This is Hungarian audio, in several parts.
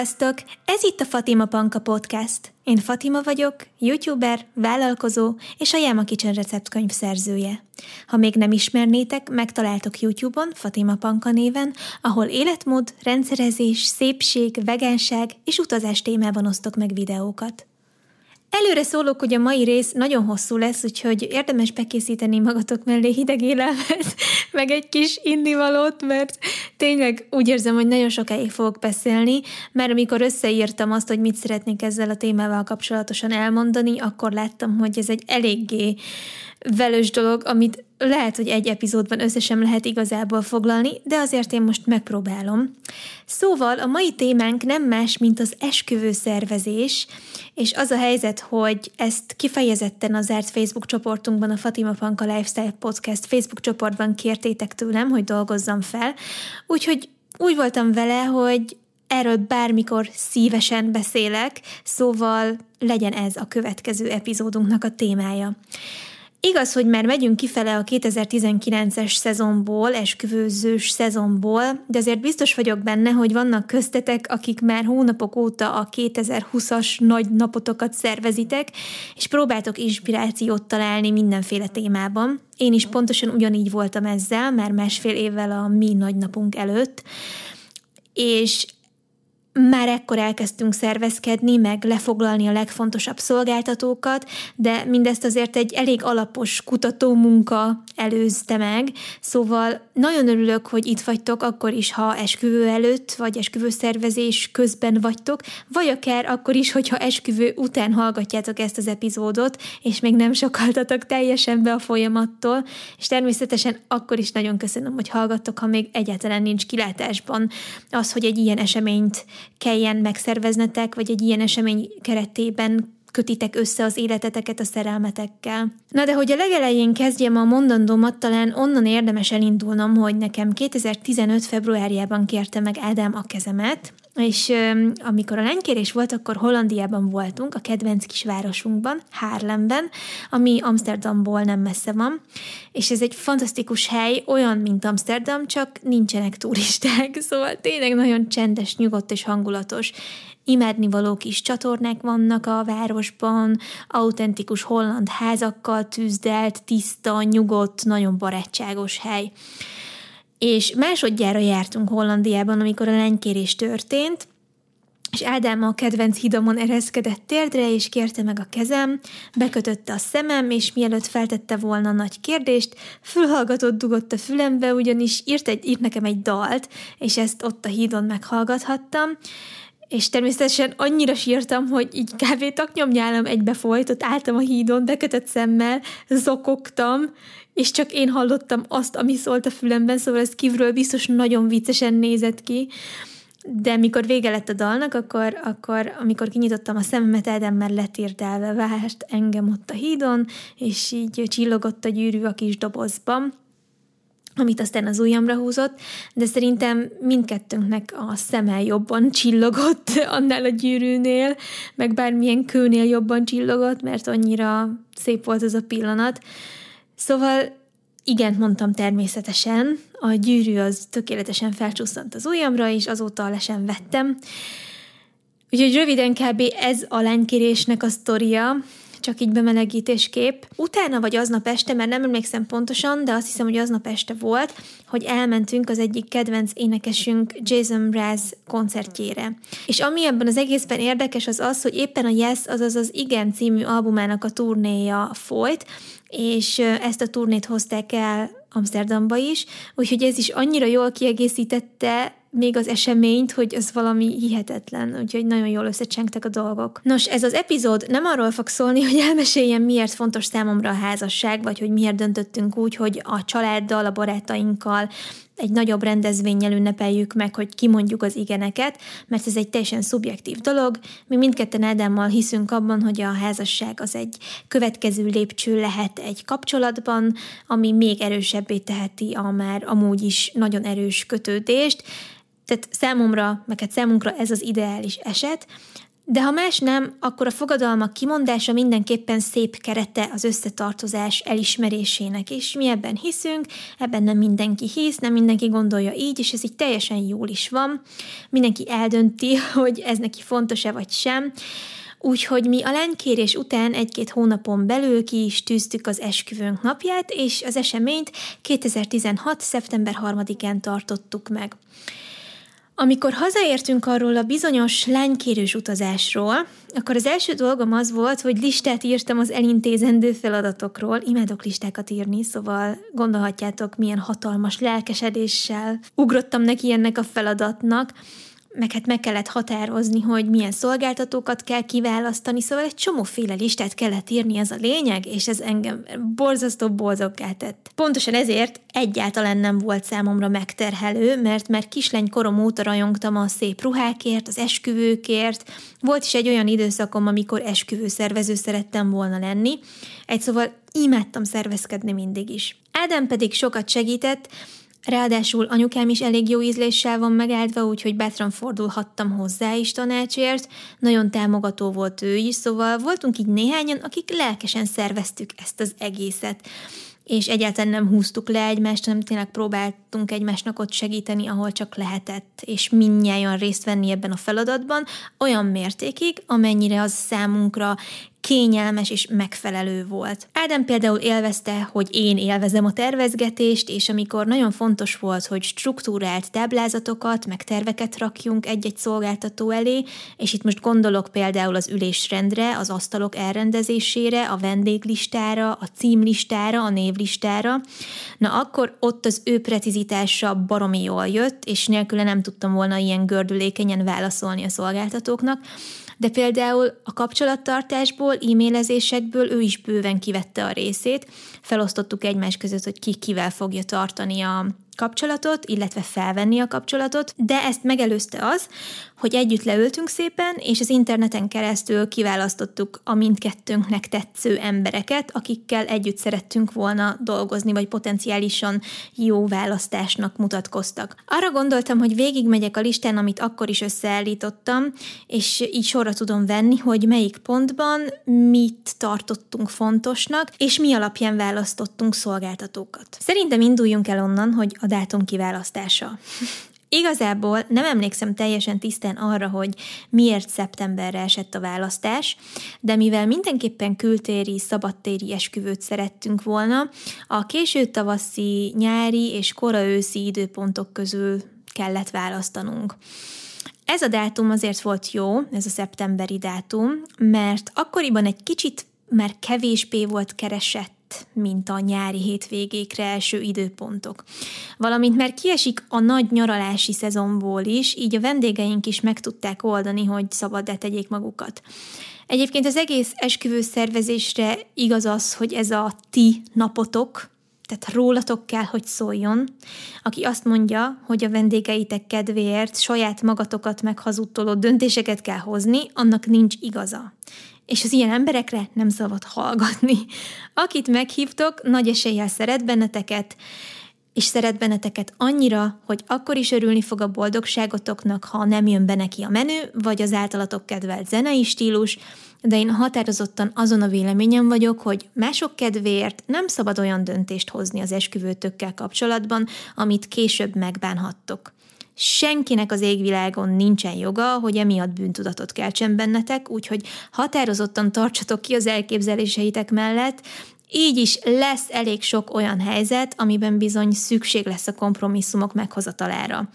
Sziasztok! Ez itt a Fatima Panka Podcast. Én Fatima vagyok, youtuber, vállalkozó és a Yama Kitchen receptkönyv szerzője. Ha még nem ismernétek, megtaláltok YouTube-on Fatima Panka néven, ahol életmód, rendszerezés, szépség, vegánság és utazás témában osztok meg videókat. Előre szólok, hogy a mai rész nagyon hosszú lesz, úgyhogy érdemes bekészíteni magatok mellé hideg élelmet, meg egy kis indivalót, mert tényleg úgy érzem, hogy nagyon sokáig fogok beszélni, mert amikor összeírtam azt, hogy mit szeretnék ezzel a témával kapcsolatosan elmondani, akkor láttam, hogy ez egy eléggé velős dolog, amit lehet, hogy egy epizódban összesen lehet igazából foglalni, de azért én most megpróbálom. Szóval a mai témánk nem más, mint az esküvő szervezés, és az a helyzet, hogy ezt kifejezetten a zárt Facebook csoportunkban, a Fatima Panka Lifestyle Podcast Facebook csoportban kértétek tőlem, hogy dolgozzam fel, úgyhogy úgy voltam vele, hogy erről bármikor szívesen beszélek, szóval legyen ez a következő epizódunknak a témája. Igaz, hogy már megyünk kifele a 2019-es szezonból, esküvőzős szezonból, de azért biztos vagyok benne, hogy vannak köztetek, akik már hónapok óta a 2020-as nagy napotokat szervezitek, és próbáltok inspirációt találni mindenféle témában. Én is pontosan ugyanígy voltam ezzel, már másfél évvel a mi nagy napunk előtt, és már ekkor elkezdtünk szervezkedni, meg lefoglalni a legfontosabb szolgáltatókat, de mindezt azért egy elég alapos kutató munka előzte meg, szóval nagyon örülök, hogy itt vagytok akkor is, ha esküvő előtt, vagy esküvő szervezés közben vagytok, vagy akár akkor is, hogyha esküvő után hallgatjátok ezt az epizódot, és még nem sokaltatok teljesen be a folyamattól, és természetesen akkor is nagyon köszönöm, hogy hallgattok, ha még egyáltalán nincs kilátásban az, hogy egy ilyen eseményt kelljen megszerveznetek, vagy egy ilyen esemény keretében kötitek össze az életeteket a szerelmetekkel. Na de hogy a legelején kezdjem a mondandómat, talán onnan érdemes elindulnom, hogy nekem 2015. februárjában kérte meg Ádám a kezemet, és ö, amikor a lánykérés volt, akkor Hollandiában voltunk, a kedvenc kisvárosunkban, Haarlemben, ami Amsterdamból nem messze van, és ez egy fantasztikus hely, olyan, mint Amsterdam, csak nincsenek turisták, szóval tényleg nagyon csendes, nyugodt és hangulatos imádnivaló kis csatornák vannak a városban, autentikus holland házakkal tűzdelt, tiszta, nyugodt, nagyon barátságos hely. És másodjára jártunk Hollandiában, amikor a lánykérés történt, és Ádám a kedvenc hidomon ereszkedett térdre, és kérte meg a kezem, bekötötte a szemem, és mielőtt feltette volna nagy kérdést, fülhallgatott dugott a fülembe, ugyanis írt, egy, írt nekem egy dalt, és ezt ott a hídon meghallgathattam, és természetesen annyira sírtam, hogy így kb. taknyomnyálam egybe folyt, ott álltam a hídon, bekötött szemmel, zokogtam, és csak én hallottam azt, ami szólt a fülemben, szóval ez kívülről biztos nagyon viccesen nézett ki, de mikor vége lett a dalnak, akkor, akkor amikor kinyitottam a szememet, Eden már letírdelve várt engem ott a hídon, és így csillogott a gyűrű a kis dobozban amit aztán az ujjamra húzott, de szerintem mindkettőnknek a szeme jobban csillogott annál a gyűrűnél, meg bármilyen kőnél jobban csillogott, mert annyira szép volt az a pillanat. Szóval igent mondtam természetesen, a gyűrű az tökéletesen felcsúszant az ujjamra, és azóta le sem vettem. Úgyhogy röviden kb. ez a lánykérésnek a sztoria, csak így bemelegítéskép. Utána vagy aznap este, mert nem emlékszem pontosan, de azt hiszem, hogy aznap este volt, hogy elmentünk az egyik kedvenc énekesünk Jason Mraz koncertjére. És ami ebben az egészben érdekes az az, hogy éppen a Yes, azaz az Igen című albumának a turnéja folyt, és ezt a turnét hozták el Amsterdamba is, úgyhogy ez is annyira jól kiegészítette még az eseményt, hogy ez valami hihetetlen, úgyhogy nagyon jól összecsengtek a dolgok. Nos, ez az epizód nem arról fog szólni, hogy elmeséljem, miért fontos számomra a házasság, vagy hogy miért döntöttünk úgy, hogy a családdal, a barátainkkal egy nagyobb rendezvényel ünnepeljük meg, hogy kimondjuk az igeneket, mert ez egy teljesen szubjektív dolog. Mi mindketten Ádámmal hiszünk abban, hogy a házasság az egy következő lépcső lehet egy kapcsolatban, ami még erősebbé teheti a már amúgy is nagyon erős kötődést, tehát számomra, meg hát számunkra ez az ideális eset, De ha más nem, akkor a fogadalmak kimondása mindenképpen szép kerete az összetartozás elismerésének, és mi ebben hiszünk, ebben nem mindenki hisz, nem mindenki gondolja így, és ez így teljesen jól is van. Mindenki eldönti, hogy ez neki fontos-e vagy sem. Úgyhogy mi a lánykérés után egy-két hónapon belül ki is tűztük az esküvőnk napját, és az eseményt 2016. szeptember 3-án tartottuk meg. Amikor hazaértünk arról a bizonyos lánykérős utazásról, akkor az első dolgom az volt, hogy listát írtam az elintézendő feladatokról. Imádok listákat írni, szóval gondolhatjátok, milyen hatalmas lelkesedéssel ugrottam neki ennek a feladatnak meg hát meg kellett határozni, hogy milyen szolgáltatókat kell kiválasztani, szóval egy csomóféle listát kellett írni, ez a lényeg, és ez engem borzasztó boldoggá tett. Pontosan ezért egyáltalán nem volt számomra megterhelő, mert már kislány korom óta rajongtam a szép ruhákért, az esküvőkért, volt is egy olyan időszakom, amikor esküvőszervező szerettem volna lenni, egy szóval imádtam szervezkedni mindig is. Ádám pedig sokat segített, Ráadásul anyukám is elég jó ízléssel van megáldva, úgyhogy bátran fordulhattam hozzá is tanácsért, nagyon támogató volt ő is, szóval voltunk így néhányan, akik lelkesen szerveztük ezt az egészet. És egyáltalán nem húztuk le egymást, hanem tényleg próbáltunk egymásnak ott segíteni, ahol csak lehetett, és mindnyájan részt venni ebben a feladatban, olyan mértékig, amennyire az számunkra kényelmes és megfelelő volt. Ádám például élvezte, hogy én élvezem a tervezgetést, és amikor nagyon fontos volt, hogy struktúrált táblázatokat, meg terveket rakjunk egy-egy szolgáltató elé, és itt most gondolok például az ülésrendre, az asztalok elrendezésére, a vendéglistára, a címlistára, a névlistára, na akkor ott az ő precizitása baromi jól jött, és nélküle nem tudtam volna ilyen gördülékenyen válaszolni a szolgáltatóknak, de például a kapcsolattartásból, e-mailezésekből ő is bőven kivette a részét, felosztottuk egymás között, hogy ki kivel fogja tartani a kapcsolatot, illetve felvenni a kapcsolatot, de ezt megelőzte az, hogy együtt leültünk szépen, és az interneten keresztül kiválasztottuk a mindkettőnknek tetsző embereket, akikkel együtt szerettünk volna dolgozni, vagy potenciálisan jó választásnak mutatkoztak. Arra gondoltam, hogy végigmegyek a listán, amit akkor is összeállítottam, és így sorra tudom venni, hogy melyik pontban mit tartottunk fontosnak, és mi alapján választottunk szolgáltatókat. Szerintem induljunk el onnan, hogy a dátum kiválasztása. Igazából nem emlékszem teljesen tisztán arra, hogy miért szeptemberre esett a választás, de mivel mindenképpen kültéri, szabadtéri esküvőt szerettünk volna, a késő tavaszi, nyári és kora őszi időpontok közül kellett választanunk. Ez a dátum azért volt jó, ez a szeptemberi dátum, mert akkoriban egy kicsit már kevésbé volt keresett mint a nyári hétvégékre első időpontok. Valamint mert kiesik a nagy nyaralási szezonból is, így a vendégeink is meg tudták oldani, hogy szabad tegyék magukat. Egyébként az egész esküvő szervezésre igaz az, hogy ez a ti napotok, tehát rólatok kell, hogy szóljon. Aki azt mondja, hogy a vendégeitek kedvéért saját magatokat meghazudtoló döntéseket kell hozni, annak nincs igaza és az ilyen emberekre nem szabad hallgatni. Akit meghívtok, nagy eséllyel szeret benneteket, és szeret benneteket annyira, hogy akkor is örülni fog a boldogságotoknak, ha nem jön be neki a menü, vagy az általatok kedvelt zenei stílus, de én határozottan azon a véleményem vagyok, hogy mások kedvéért nem szabad olyan döntést hozni az esküvőtökkel kapcsolatban, amit később megbánhattok. Senkinek az égvilágon nincsen joga, hogy emiatt bűntudatot keltsen bennetek, úgyhogy határozottan tartsatok ki az elképzeléseitek mellett, így is lesz elég sok olyan helyzet, amiben bizony szükség lesz a kompromisszumok meghozatalára.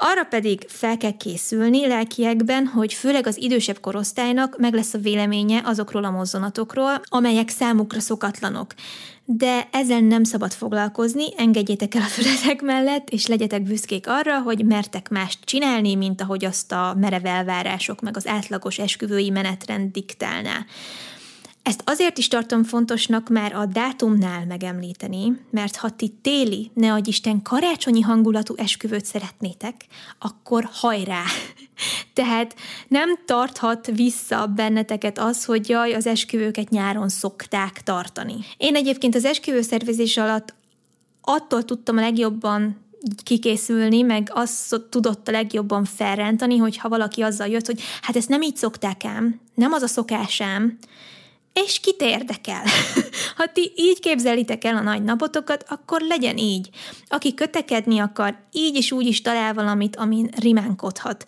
Arra pedig fel kell készülni lelkiekben, hogy főleg az idősebb korosztálynak meg lesz a véleménye azokról a mozzanatokról, amelyek számukra szokatlanok. De ezzel nem szabad foglalkozni, engedjétek el a fületek mellett, és legyetek büszkék arra, hogy mertek mást csinálni, mint ahogy azt a merev elvárások meg az átlagos esküvői menetrend diktálná. Ezt azért is tartom fontosnak már a dátumnál megemlíteni, mert ha ti téli, ne adj Isten karácsonyi hangulatú esküvőt szeretnétek, akkor hajrá! Tehát nem tarthat vissza benneteket az, hogy jaj, az esküvőket nyáron szokták tartani. Én egyébként az esküvőszervezés alatt attól tudtam a legjobban kikészülni, meg azt tudott a legjobban felrántani, hogyha valaki azzal jött, hogy hát ezt nem így szokták ám, nem az a szokásám, és kit érdekel? ha ti így képzelitek el a nagy napotokat, akkor legyen így. Aki kötekedni akar, így is úgy is talál valamit, amin rimánkodhat.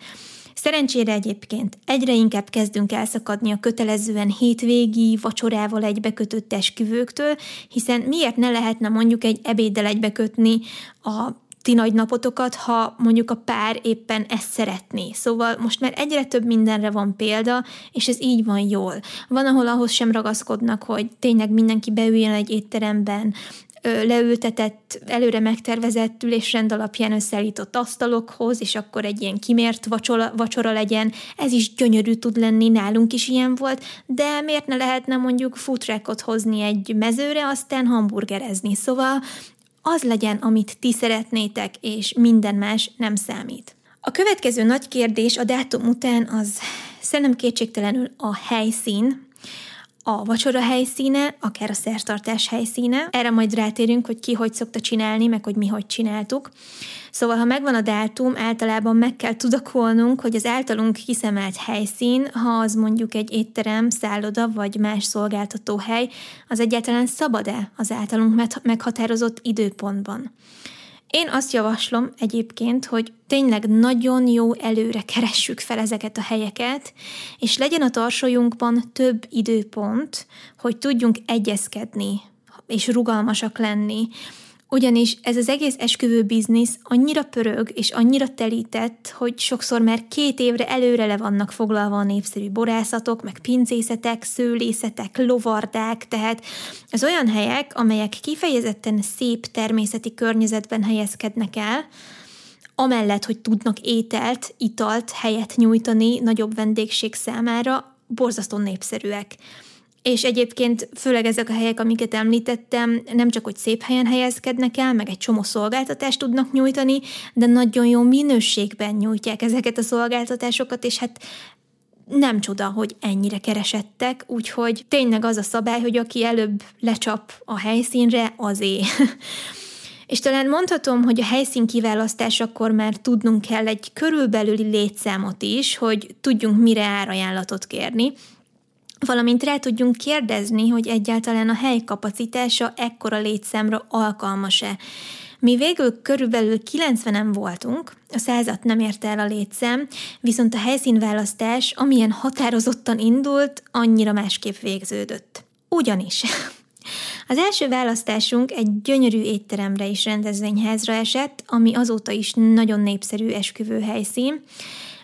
Szerencsére egyébként egyre inkább kezdünk elszakadni a kötelezően hétvégi, vacsorával egybekötött esküvőktől, hiszen miért ne lehetne mondjuk egy ebéddel egybekötni a ti nagy napotokat, ha mondjuk a pár éppen ezt szeretné. Szóval most már egyre több mindenre van példa, és ez így van jól. Van, ahol ahhoz sem ragaszkodnak, hogy tényleg mindenki beüljön egy étteremben, leültetett, előre megtervezett ülésrend alapján összeállított asztalokhoz, és akkor egy ilyen kimért vacsora, vacsora legyen. Ez is gyönyörű tud lenni, nálunk is ilyen volt, de miért ne lehetne mondjuk futrákot hozni egy mezőre, aztán hamburgerezni. Szóval az legyen, amit ti szeretnétek, és minden más nem számít. A következő nagy kérdés a dátum után az szerintem kétségtelenül a helyszín, a vacsora helyszíne, akár a szertartás helyszíne. Erre majd rátérünk, hogy ki hogy szokta csinálni, meg hogy mi hogy csináltuk. Szóval, ha megvan a dátum, általában meg kell tudakolnunk, hogy az általunk kiszemelt helyszín, ha az mondjuk egy étterem, szálloda vagy más szolgáltató hely, az egyáltalán szabad-e az általunk meghatározott időpontban. Én azt javaslom egyébként, hogy tényleg nagyon jó előre keressük fel ezeket a helyeket, és legyen a tarsolyunkban több időpont, hogy tudjunk egyezkedni és rugalmasak lenni, ugyanis ez az egész esküvő biznisz annyira pörög és annyira telített, hogy sokszor már két évre előre le vannak foglalva a népszerű borászatok, meg pincészetek, szőlészetek, lovardák, tehát az olyan helyek, amelyek kifejezetten szép természeti környezetben helyezkednek el, amellett, hogy tudnak ételt, italt, helyet nyújtani nagyobb vendégség számára, borzasztó népszerűek. És egyébként főleg ezek a helyek, amiket említettem, nem csak, hogy szép helyen helyezkednek el, meg egy csomó szolgáltatást tudnak nyújtani, de nagyon jó minőségben nyújtják ezeket a szolgáltatásokat, és hát nem csoda, hogy ennyire keresettek, úgyhogy tényleg az a szabály, hogy aki előbb lecsap a helyszínre, azé. És talán mondhatom, hogy a helyszín kiválasztásakor már tudnunk kell egy körülbelüli létszámot is, hogy tudjunk mire árajánlatot kérni, valamint rá tudjunk kérdezni, hogy egyáltalán a hely kapacitása ekkora létszámra alkalmas-e. Mi végül körülbelül 90-en voltunk, a százat nem érte el a létszám, viszont a helyszínválasztás, amilyen határozottan indult, annyira másképp végződött. Ugyanis az első választásunk egy gyönyörű étteremre és rendezvényházra esett, ami azóta is nagyon népszerű esküvő helyszín,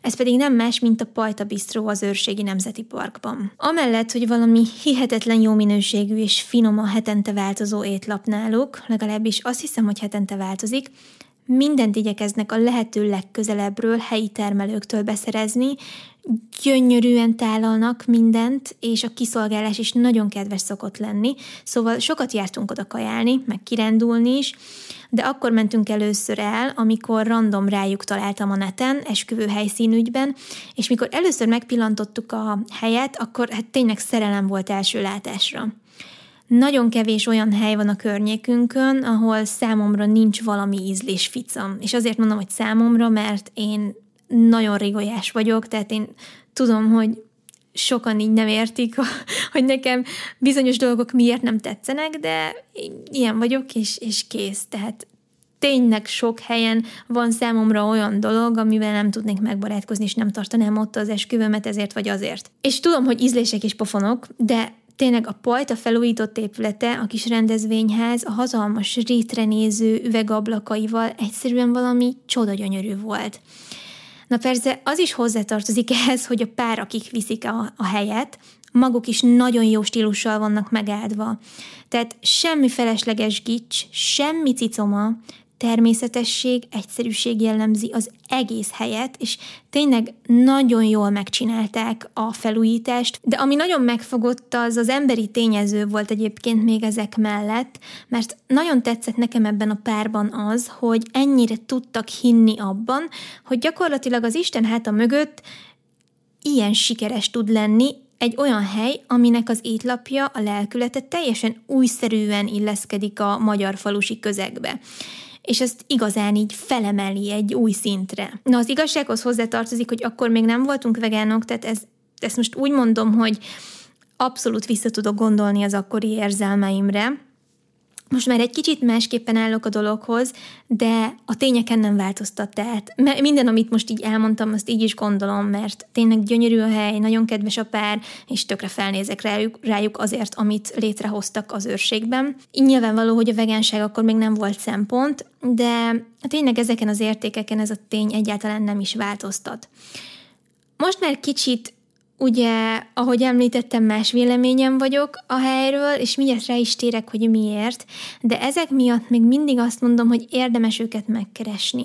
ez pedig nem más, mint a Pajta Bistró az Őrségi Nemzeti Parkban. Amellett, hogy valami hihetetlen jó minőségű és finom a hetente változó étlap náluk, legalábbis azt hiszem, hogy hetente változik, mindent igyekeznek a lehető legközelebbről helyi termelőktől beszerezni, gyönyörűen tálalnak mindent, és a kiszolgálás is nagyon kedves szokott lenni, szóval sokat jártunk oda kajálni, meg kirándulni is, de akkor mentünk először el, amikor random rájuk találtam a neten, esküvő helyszínügyben, és mikor először megpillantottuk a helyet, akkor hát tényleg szerelem volt első látásra. Nagyon kevés olyan hely van a környékünkön, ahol számomra nincs valami ízlés ficam. És azért mondom, hogy számomra, mert én nagyon rigolyás vagyok, tehát én tudom, hogy sokan így nem értik, hogy nekem bizonyos dolgok miért nem tetszenek, de ilyen vagyok, és, és kész. Tehát tényleg sok helyen van számomra olyan dolog, amivel nem tudnék megbarátkozni, és nem tartanám ott az esküvőmet ezért vagy azért. És tudom, hogy ízlések is pofonok, de tényleg a Pajta felújított épülete, a kis rendezvényház, a hatalmas rétre néző üvegablakaival egyszerűen valami csoda gyönyörű volt. Na persze az is hozzátartozik ehhez, hogy a pár, akik viszik a, a helyet, maguk is nagyon jó stílussal vannak megáldva. Tehát semmi felesleges gics, semmi cicoma, természetesség, egyszerűség jellemzi az egész helyet, és tényleg nagyon jól megcsinálták a felújítást, de ami nagyon megfogott, az az emberi tényező volt egyébként még ezek mellett, mert nagyon tetszett nekem ebben a párban az, hogy ennyire tudtak hinni abban, hogy gyakorlatilag az Isten háta mögött ilyen sikeres tud lenni, egy olyan hely, aminek az étlapja, a lelkülete teljesen újszerűen illeszkedik a magyar falusi közegbe és ezt igazán így felemeli egy új szintre. Na, az igazsághoz hozzátartozik, hogy akkor még nem voltunk vegánok, tehát ez, ezt most úgy mondom, hogy abszolút vissza tudok gondolni az akkori érzelmeimre, most már egy kicsit másképpen állok a dologhoz, de a tényeken nem változtat. Tehát minden, amit most így elmondtam, azt így is gondolom, mert tényleg gyönyörű a hely, nagyon kedves a pár, és tökre felnézek rájuk, rájuk azért, amit létrehoztak az őrségben. Így nyilvánvaló, hogy a vegánság akkor még nem volt szempont, de tényleg ezeken az értékeken ez a tény egyáltalán nem is változtat. Most már kicsit Ugye, ahogy említettem, más véleményem vagyok a helyről, és mindjárt rá is térek, hogy miért, de ezek miatt még mindig azt mondom, hogy érdemes őket megkeresni.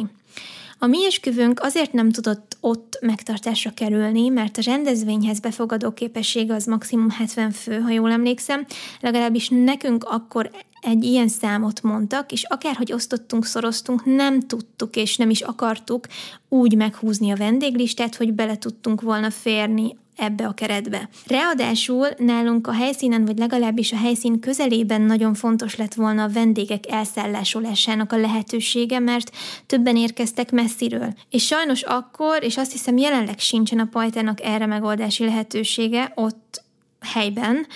A mi esküvőnk azért nem tudott ott megtartásra kerülni, mert a rendezvényhez befogadó képessége az maximum 70 fő, ha jól emlékszem, legalábbis nekünk akkor egy ilyen számot mondtak, és akárhogy osztottunk, szoroztunk, nem tudtuk és nem is akartuk úgy meghúzni a vendéglistát, hogy bele tudtunk volna férni ebbe a keretbe. Ráadásul nálunk a helyszínen, vagy legalábbis a helyszín közelében nagyon fontos lett volna a vendégek elszállásolásának a lehetősége, mert többen érkeztek messziről. És sajnos akkor, és azt hiszem jelenleg sincsen a pajtának erre megoldási lehetősége ott helyben,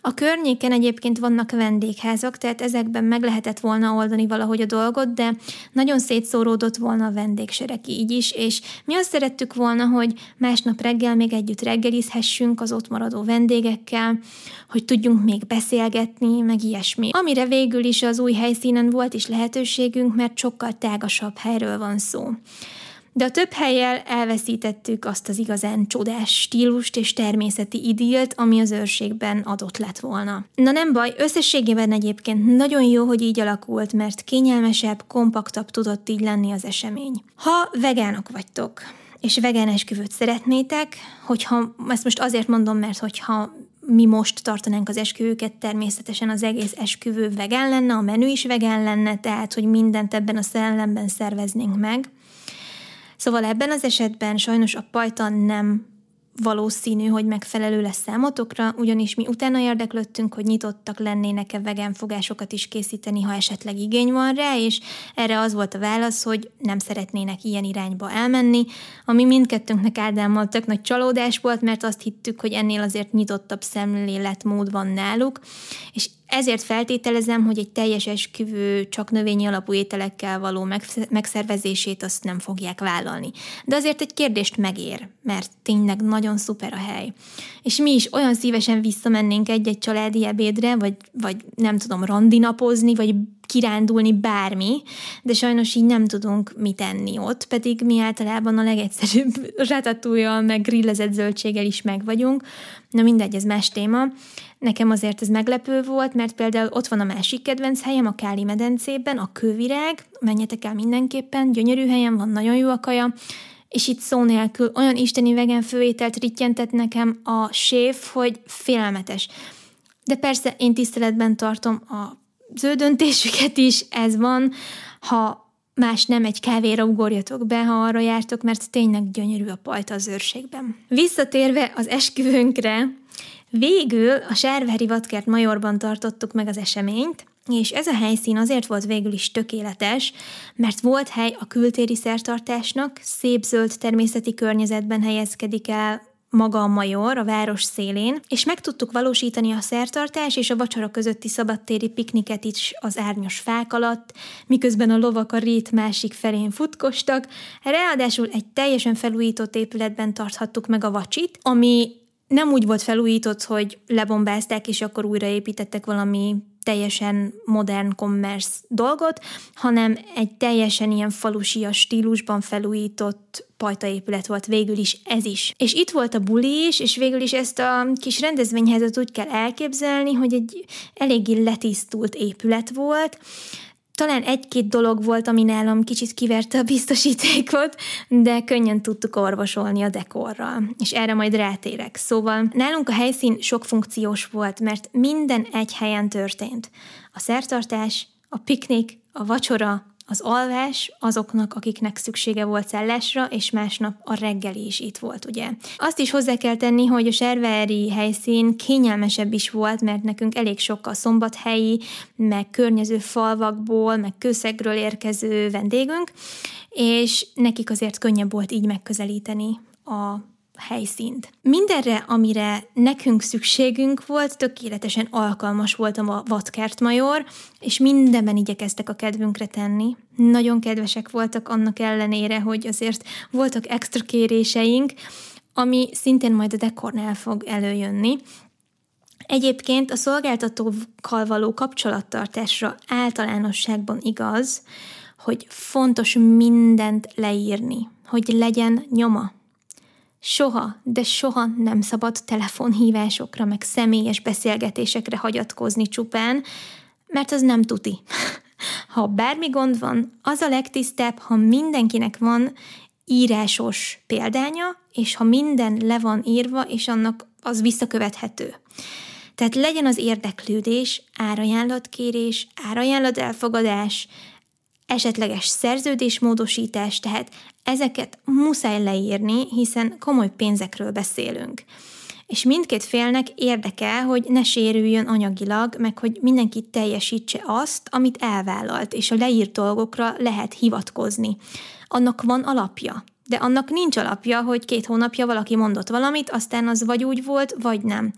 a környéken egyébként vannak vendégházak, tehát ezekben meg lehetett volna oldani valahogy a dolgot, de nagyon szétszóródott volna a vendégsereg így is, és mi azt szerettük volna, hogy másnap reggel még együtt reggelizhessünk az ott maradó vendégekkel, hogy tudjunk még beszélgetni, meg ilyesmi. Amire végül is az új helyszínen volt is lehetőségünk, mert sokkal tágasabb helyről van szó de a több helyel elveszítettük azt az igazán csodás stílust és természeti idilt, ami az őrségben adott lett volna. Na nem baj, összességében egyébként nagyon jó, hogy így alakult, mert kényelmesebb, kompaktabb tudott így lenni az esemény. Ha vegánok vagytok, és vegán esküvőt szeretnétek, hogyha, ezt most azért mondom, mert hogyha mi most tartanánk az esküvőket, természetesen az egész esküvő vegán lenne, a menü is vegán lenne, tehát hogy mindent ebben a szellemben szerveznénk meg. Szóval ebben az esetben sajnos a pajta nem valószínű, hogy megfelelő lesz számotokra, ugyanis mi utána érdeklődtünk, hogy nyitottak lennének-e vegán fogásokat is készíteni, ha esetleg igény van rá, és erre az volt a válasz, hogy nem szeretnének ilyen irányba elmenni, ami mindkettőnknek Ádámmal tök nagy csalódás volt, mert azt hittük, hogy ennél azért nyitottabb szemléletmód van náluk, és ezért feltételezem, hogy egy teljes esküvő csak növényi alapú ételekkel való megszervezését azt nem fogják vállalni. De azért egy kérdést megér, mert tényleg nagyon szuper a hely. És mi is olyan szívesen visszamennénk egy-egy családi ebédre, vagy, vagy nem tudom, randinapozni, vagy kirándulni bármi, de sajnos így nem tudunk mit enni ott, pedig mi általában a legegyszerűbb ratatújjal, meg grillezett zöldséggel is meg vagyunk. Na mindegy, ez más téma. Nekem azért ez meglepő volt, mert például ott van a másik kedvenc helyem, a Káli medencében, a Kővirág, menjetek el mindenképpen, gyönyörű helyen van, nagyon jó a kaja, és itt szó nélkül olyan isteni vegán főételt rittyentett nekem a séf, hogy félelmetes. De persze én tiszteletben tartom a ő döntésüket is, ez van, ha más nem egy kávéra ugorjatok be, ha arra jártok, mert tényleg gyönyörű a pajta az őrségben. Visszatérve az esküvőnkre, végül a Sárvári Vadkert Majorban tartottuk meg az eseményt, és ez a helyszín azért volt végül is tökéletes, mert volt hely a kültéri szertartásnak, szép zöld természeti környezetben helyezkedik el maga a major a város szélén, és meg tudtuk valósítani a szertartás és a vacsora közötti szabadtéri pikniket is az árnyos fák alatt, miközben a lovak a rét másik felén futkostak, ráadásul egy teljesen felújított épületben tarthattuk meg a vacsit, ami nem úgy volt felújított, hogy lebombázták, és akkor újraépítettek valami teljesen modern commerce dolgot, hanem egy teljesen ilyen falusias stílusban felújított pajtaépület volt végül is ez is. És itt volt a buli is, és végül is ezt a kis rendezvényhelyzet úgy kell elképzelni, hogy egy eléggé letisztult épület volt, talán egy-két dolog volt, ami nálam kicsit kiverte a biztosítékot, de könnyen tudtuk orvosolni a dekorral, és erre majd rátérek. Szóval nálunk a helyszín sok funkciós volt, mert minden egy helyen történt. A szertartás, a piknik, a vacsora, az alvás azoknak, akiknek szüksége volt szállásra, és másnap a reggeli is itt volt, ugye. Azt is hozzá kell tenni, hogy a serveri helyszín kényelmesebb is volt, mert nekünk elég sok a szombathelyi, meg környező falvakból, meg kőszegről érkező vendégünk, és nekik azért könnyebb volt így megközelíteni a helyszínt. Mindenre, amire nekünk szükségünk volt, tökéletesen alkalmas voltam a vadkertmajor, és mindenben igyekeztek a kedvünkre tenni. Nagyon kedvesek voltak annak ellenére, hogy azért voltak extra kéréseink, ami szintén majd a dekornál fog előjönni. Egyébként a szolgáltatókkal való kapcsolattartásra általánosságban igaz, hogy fontos mindent leírni, hogy legyen nyoma. Soha, de soha nem szabad telefonhívásokra, meg személyes beszélgetésekre hagyatkozni csupán, mert az nem tuti. Ha bármi gond van, az a legtisztább, ha mindenkinek van írásos példánya, és ha minden le van írva, és annak az visszakövethető. Tehát legyen az érdeklődés, árajánlatkérés, árajánlat elfogadás, esetleges szerződésmódosítás, tehát ezeket muszáj leírni, hiszen komoly pénzekről beszélünk. És mindkét félnek érdeke, hogy ne sérüljön anyagilag, meg hogy mindenki teljesítse azt, amit elvállalt, és a leírt dolgokra lehet hivatkozni. Annak van alapja. De annak nincs alapja, hogy két hónapja valaki mondott valamit, aztán az vagy úgy volt, vagy nem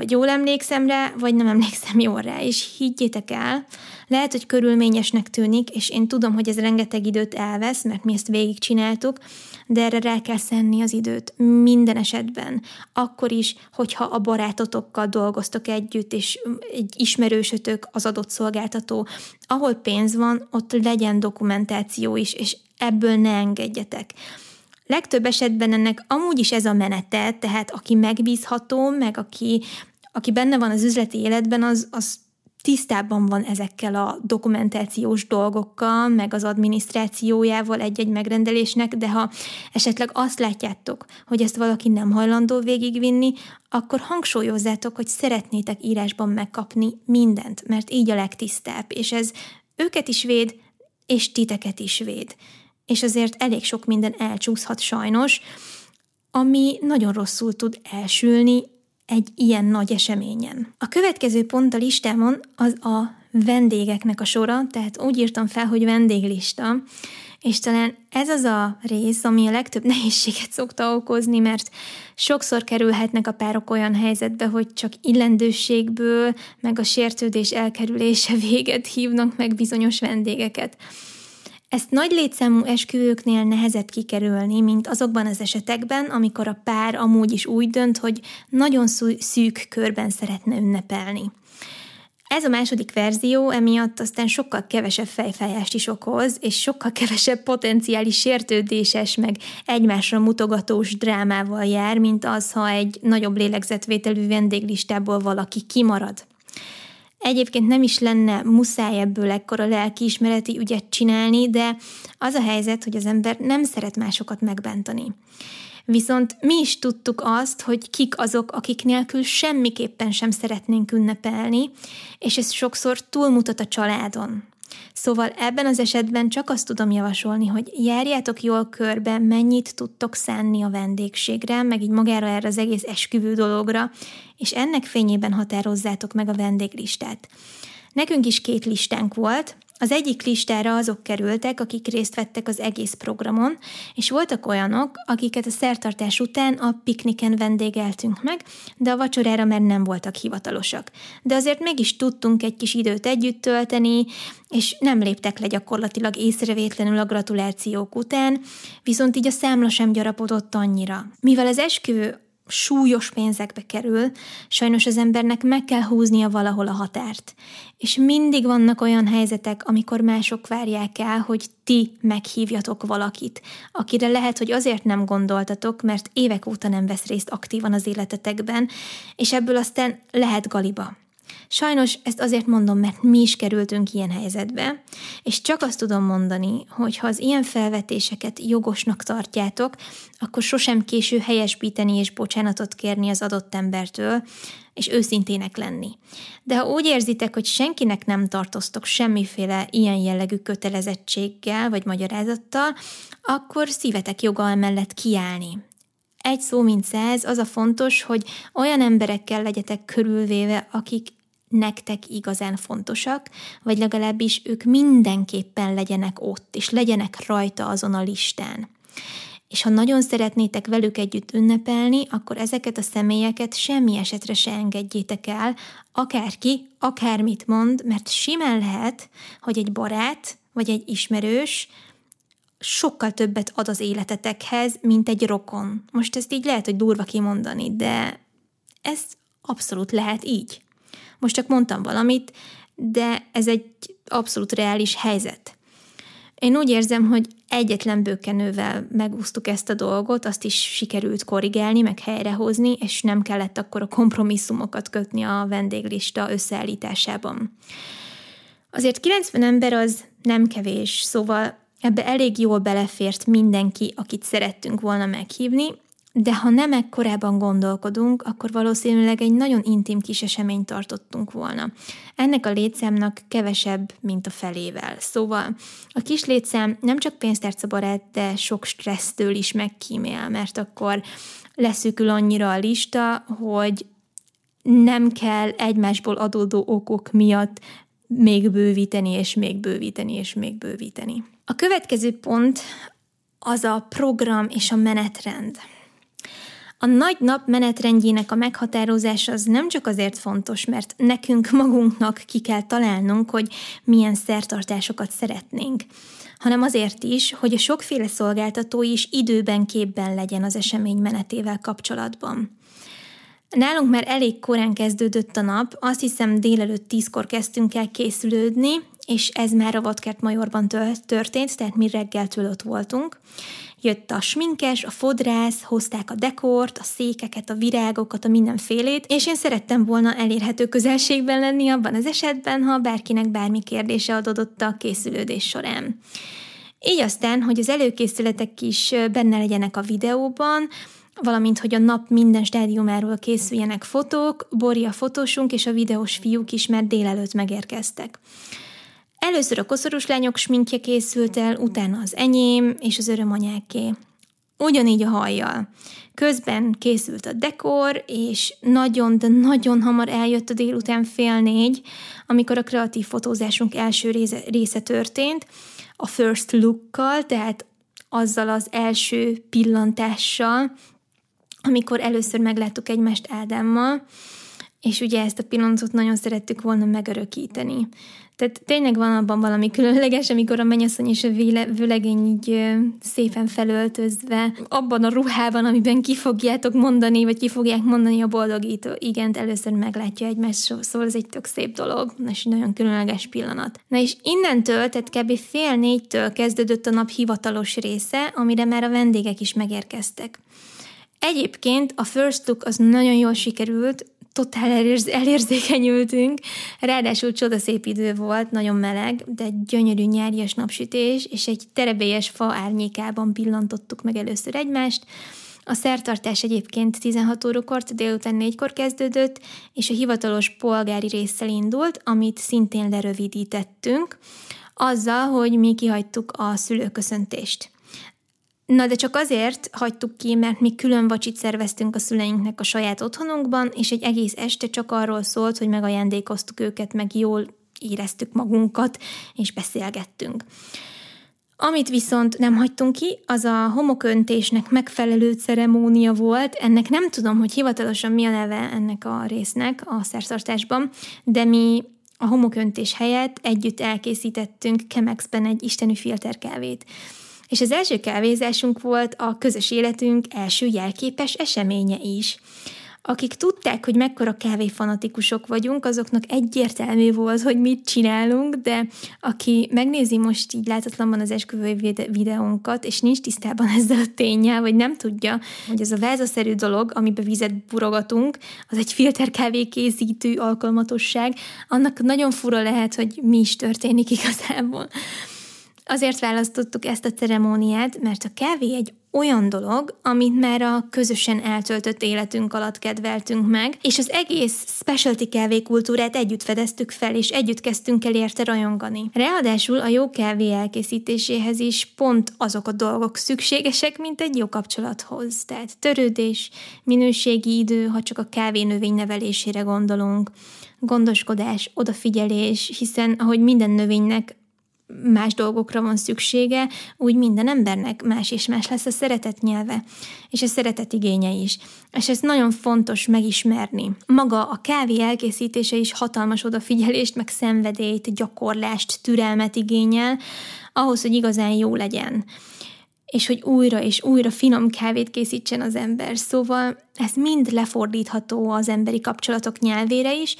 vagy jól emlékszem rá, vagy nem emlékszem jól rá, és higgyétek el, lehet, hogy körülményesnek tűnik, és én tudom, hogy ez rengeteg időt elvesz, mert mi ezt végigcsináltuk, de erre rá kell szenni az időt minden esetben. Akkor is, hogyha a barátotokkal dolgoztok együtt, és egy ismerősötök az adott szolgáltató, ahol pénz van, ott legyen dokumentáció is, és ebből ne engedjetek. Legtöbb esetben ennek amúgy is ez a menete, tehát aki megbízható, meg aki, aki benne van az üzleti életben, az, az tisztában van ezekkel a dokumentációs dolgokkal, meg az adminisztrációjával egy-egy megrendelésnek, de ha esetleg azt látjátok, hogy ezt valaki nem hajlandó végigvinni, akkor hangsúlyozzátok, hogy szeretnétek írásban megkapni mindent, mert így a legtisztább, és ez őket is véd, és titeket is véd. És azért elég sok minden elcsúszhat sajnos, ami nagyon rosszul tud elsülni egy ilyen nagy eseményen. A következő pont a listámon az a vendégeknek a sora, tehát úgy írtam fel, hogy vendéglista, és talán ez az a rész, ami a legtöbb nehézséget szokta okozni, mert sokszor kerülhetnek a párok olyan helyzetbe, hogy csak illendőségből, meg a sértődés elkerülése véget hívnak meg bizonyos vendégeket. Ezt nagy létszámú esküvőknél nehezebb kikerülni, mint azokban az esetekben, amikor a pár amúgy is úgy dönt, hogy nagyon szűk körben szeretne ünnepelni. Ez a második verzió emiatt aztán sokkal kevesebb fejfájást is okoz, és sokkal kevesebb potenciális sértődéses, meg egymásra mutogatós drámával jár, mint az, ha egy nagyobb lélegzetvételű vendéglistából valaki kimarad. Egyébként nem is lenne muszáj ebből ekkora lelkiismereti ügyet csinálni, de az a helyzet, hogy az ember nem szeret másokat megbántani. Viszont mi is tudtuk azt, hogy kik azok, akik nélkül semmiképpen sem szeretnénk ünnepelni, és ez sokszor túlmutat a családon. Szóval ebben az esetben csak azt tudom javasolni, hogy járjátok jól körbe, mennyit tudtok szánni a vendégségre, meg így magára erre az egész esküvő dologra, és ennek fényében határozzátok meg a vendéglistát. Nekünk is két listánk volt, az egyik listára azok kerültek, akik részt vettek az egész programon, és voltak olyanok, akiket a szertartás után a pikniken vendégeltünk meg, de a vacsorára már nem voltak hivatalosak. De azért mégis tudtunk egy kis időt együtt tölteni, és nem léptek le gyakorlatilag észrevétlenül a gratulációk után, viszont így a számla sem gyarapodott annyira. Mivel az esküvő súlyos pénzekbe kerül, sajnos az embernek meg kell húznia valahol a határt. És mindig vannak olyan helyzetek, amikor mások várják el, hogy ti meghívjatok valakit, akire lehet, hogy azért nem gondoltatok, mert évek óta nem vesz részt aktívan az életetekben, és ebből aztán lehet galiba. Sajnos ezt azért mondom, mert mi is kerültünk ilyen helyzetbe, és csak azt tudom mondani, hogy ha az ilyen felvetéseket jogosnak tartjátok, akkor sosem késő helyesbíteni és bocsánatot kérni az adott embertől, és őszintének lenni. De ha úgy érzitek, hogy senkinek nem tartoztok semmiféle ilyen jellegű kötelezettséggel vagy magyarázattal, akkor szívetek joga emellett kiállni. Egy szó mint száz, az a fontos, hogy olyan emberekkel legyetek körülvéve, akik nektek igazán fontosak, vagy legalábbis ők mindenképpen legyenek ott, és legyenek rajta azon a listán. És ha nagyon szeretnétek velük együtt ünnepelni, akkor ezeket a személyeket semmi esetre se engedjétek el, akárki, akármit mond, mert simán lehet, hogy egy barát vagy egy ismerős sokkal többet ad az életetekhez, mint egy rokon. Most ezt így lehet, hogy durva kimondani, de ez abszolút lehet így. Most csak mondtam valamit, de ez egy abszolút reális helyzet. Én úgy érzem, hogy egyetlen bőkenővel megúsztuk ezt a dolgot, azt is sikerült korrigálni, meg helyrehozni, és nem kellett akkor a kompromisszumokat kötni a vendéglista összeállításában. Azért 90 ember az nem kevés, szóval ebbe elég jól belefért mindenki, akit szerettünk volna meghívni, de ha nem ekkorában gondolkodunk, akkor valószínűleg egy nagyon intim kis eseményt tartottunk volna. Ennek a létszámnak kevesebb, mint a felével. Szóval a kis létszám nem csak pénztárcabarát, de sok stressztől is megkímél, mert akkor leszűkül annyira a lista, hogy nem kell egymásból adódó okok miatt még bővíteni, és még bővíteni, és még bővíteni. A következő pont az a program és a menetrend. A nagy nap menetrendjének a meghatározása az nem csak azért fontos, mert nekünk magunknak ki kell találnunk, hogy milyen szertartásokat szeretnénk, hanem azért is, hogy a sokféle szolgáltató is időben képben legyen az esemény menetével kapcsolatban. Nálunk már elég korán kezdődött a nap, azt hiszem délelőtt tízkor kezdtünk el készülődni, és ez már a Vadkert Majorban történt, tehát mi reggeltől ott voltunk. Jött a sminkes, a fodrász, hozták a dekort, a székeket, a virágokat, a mindenfélét, és én szerettem volna elérhető közelségben lenni abban az esetben, ha bárkinek bármi kérdése adódott a készülődés során. Így aztán, hogy az előkészületek is benne legyenek a videóban, valamint hogy a nap minden stádiumáról készüljenek fotók, Bori a fotósunk és a videós fiúk is már délelőtt megérkeztek. Először a koszorús lányok sminkje készült el, utána az enyém és az örömanyáké. Ugyanígy a hajjal. Közben készült a dekor, és nagyon, de nagyon hamar eljött a délután fél négy, amikor a kreatív fotózásunk első része, része történt, a first lookkal, tehát azzal az első pillantással, amikor először megláttuk egymást Ádámmal, és ugye ezt a pillanatot nagyon szerettük volna megörökíteni. Tehát tényleg van abban valami különleges, amikor a mennyasszony és a vőlegény így szépen felöltözve, abban a ruhában, amiben ki fogjátok mondani, vagy ki fogják mondani a boldogító. Igen, először meglátja egymást, szóval ez egy tök szép dolog, és egy nagyon különleges pillanat. Na és innentől, tehát kb. fél négytől kezdődött a nap hivatalos része, amire már a vendégek is megérkeztek. Egyébként a first look az nagyon jól sikerült, totál elérz, elérzékenyültünk, ráadásul csodaszép idő volt, nagyon meleg, de gyönyörű nyárias napsütés, és egy terebélyes fa árnyékában pillantottuk meg először egymást, a szertartás egyébként 16 órakor, délután 4-kor kezdődött, és a hivatalos polgári résszel indult, amit szintén lerövidítettünk, azzal, hogy mi kihagytuk a szülőköszöntést. Na de csak azért hagytuk ki, mert mi külön vacsit szerveztünk a szüleinknek a saját otthonunkban, és egy egész este csak arról szólt, hogy megajándékoztuk őket, meg jól éreztük magunkat, és beszélgettünk. Amit viszont nem hagytunk ki, az a homoköntésnek megfelelő ceremónia volt. Ennek nem tudom, hogy hivatalosan mi a neve ennek a résznek a szertartásban, de mi a homoköntés helyett együtt elkészítettünk Kemexben egy isteni filterkávét és az első kávézásunk volt a közös életünk első jelképes eseménye is. Akik tudták, hogy mekkora kávéfanatikusok vagyunk, azoknak egyértelmű volt, hogy mit csinálunk, de aki megnézi most így látatlanban az esküvői videónkat, és nincs tisztában ezzel a tényel, vagy nem tudja, hogy ez a vázaszerű dolog, amiben vizet burogatunk, az egy filter kávékészítő alkalmatosság, annak nagyon fura lehet, hogy mi is történik igazából. Azért választottuk ezt a ceremóniát, mert a kávé egy olyan dolog, amit már a közösen eltöltött életünk alatt kedveltünk meg, és az egész specialty kávé kultúrát együtt fedeztük fel, és együtt kezdtünk el érte rajongani. Ráadásul a jó kávé elkészítéséhez is pont azok a dolgok szükségesek, mint egy jó kapcsolathoz. Tehát törődés, minőségi idő, ha csak a kávé növény nevelésére gondolunk, gondoskodás, odafigyelés, hiszen ahogy minden növénynek más dolgokra van szüksége, úgy minden embernek más és más lesz a szeretet nyelve, és a szeretet igénye is. És ez nagyon fontos megismerni. Maga a kávé elkészítése is hatalmas odafigyelést, meg szenvedélyt, gyakorlást, türelmet igényel, ahhoz, hogy igazán jó legyen és hogy újra és újra finom kávét készítsen az ember. Szóval ez mind lefordítható az emberi kapcsolatok nyelvére is,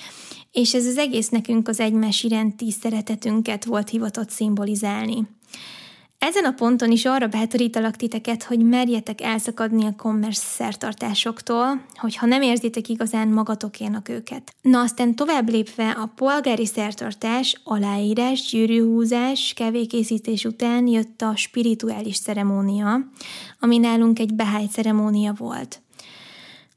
és ez az egész nekünk az egymás iránti szeretetünket volt hivatott szimbolizálni. Ezen a ponton is arra bátorítalak titeket, hogy merjetek elszakadni a commerce szertartásoktól, hogyha nem érzitek igazán magatokénak őket. Na aztán tovább lépve a polgári szertartás, aláírás, gyűrűhúzás, kevékészítés után jött a spirituális ceremónia, ami nálunk egy behály ceremónia volt.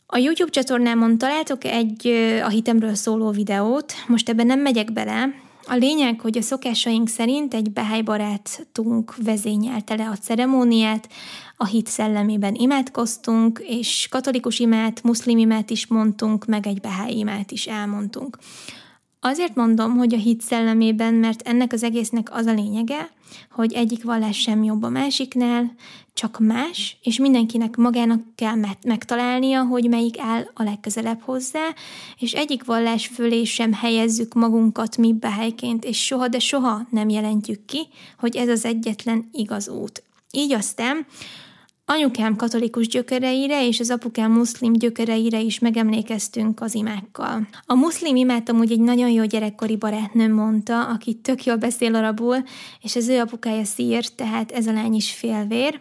A YouTube csatornámon találtok egy a hitemről szóló videót, most ebben nem megyek bele, a lényeg, hogy a szokásaink szerint egy behály barátunk vezényelte le a ceremóniát, a hit szellemében imádkoztunk, és katolikus imát, muszlim imát is mondtunk, meg egy behály imát is elmondtunk. Azért mondom, hogy a hit szellemében, mert ennek az egésznek az a lényege, hogy egyik vallás sem jobb a másiknál, csak más, és mindenkinek magának kell megtalálnia, hogy melyik áll a legközelebb hozzá, és egyik vallás fölé sem helyezzük magunkat mi behelyként, és soha, de soha nem jelentjük ki, hogy ez az egyetlen igaz út. Így aztán Anyukám katolikus gyökereire és az apukám muszlim gyökereire is megemlékeztünk az imákkal. A muszlim imát amúgy egy nagyon jó gyerekkori barátnőm mondta, aki tök jól beszél arabul, és az ő apukája szír, tehát ez a lány is félvér,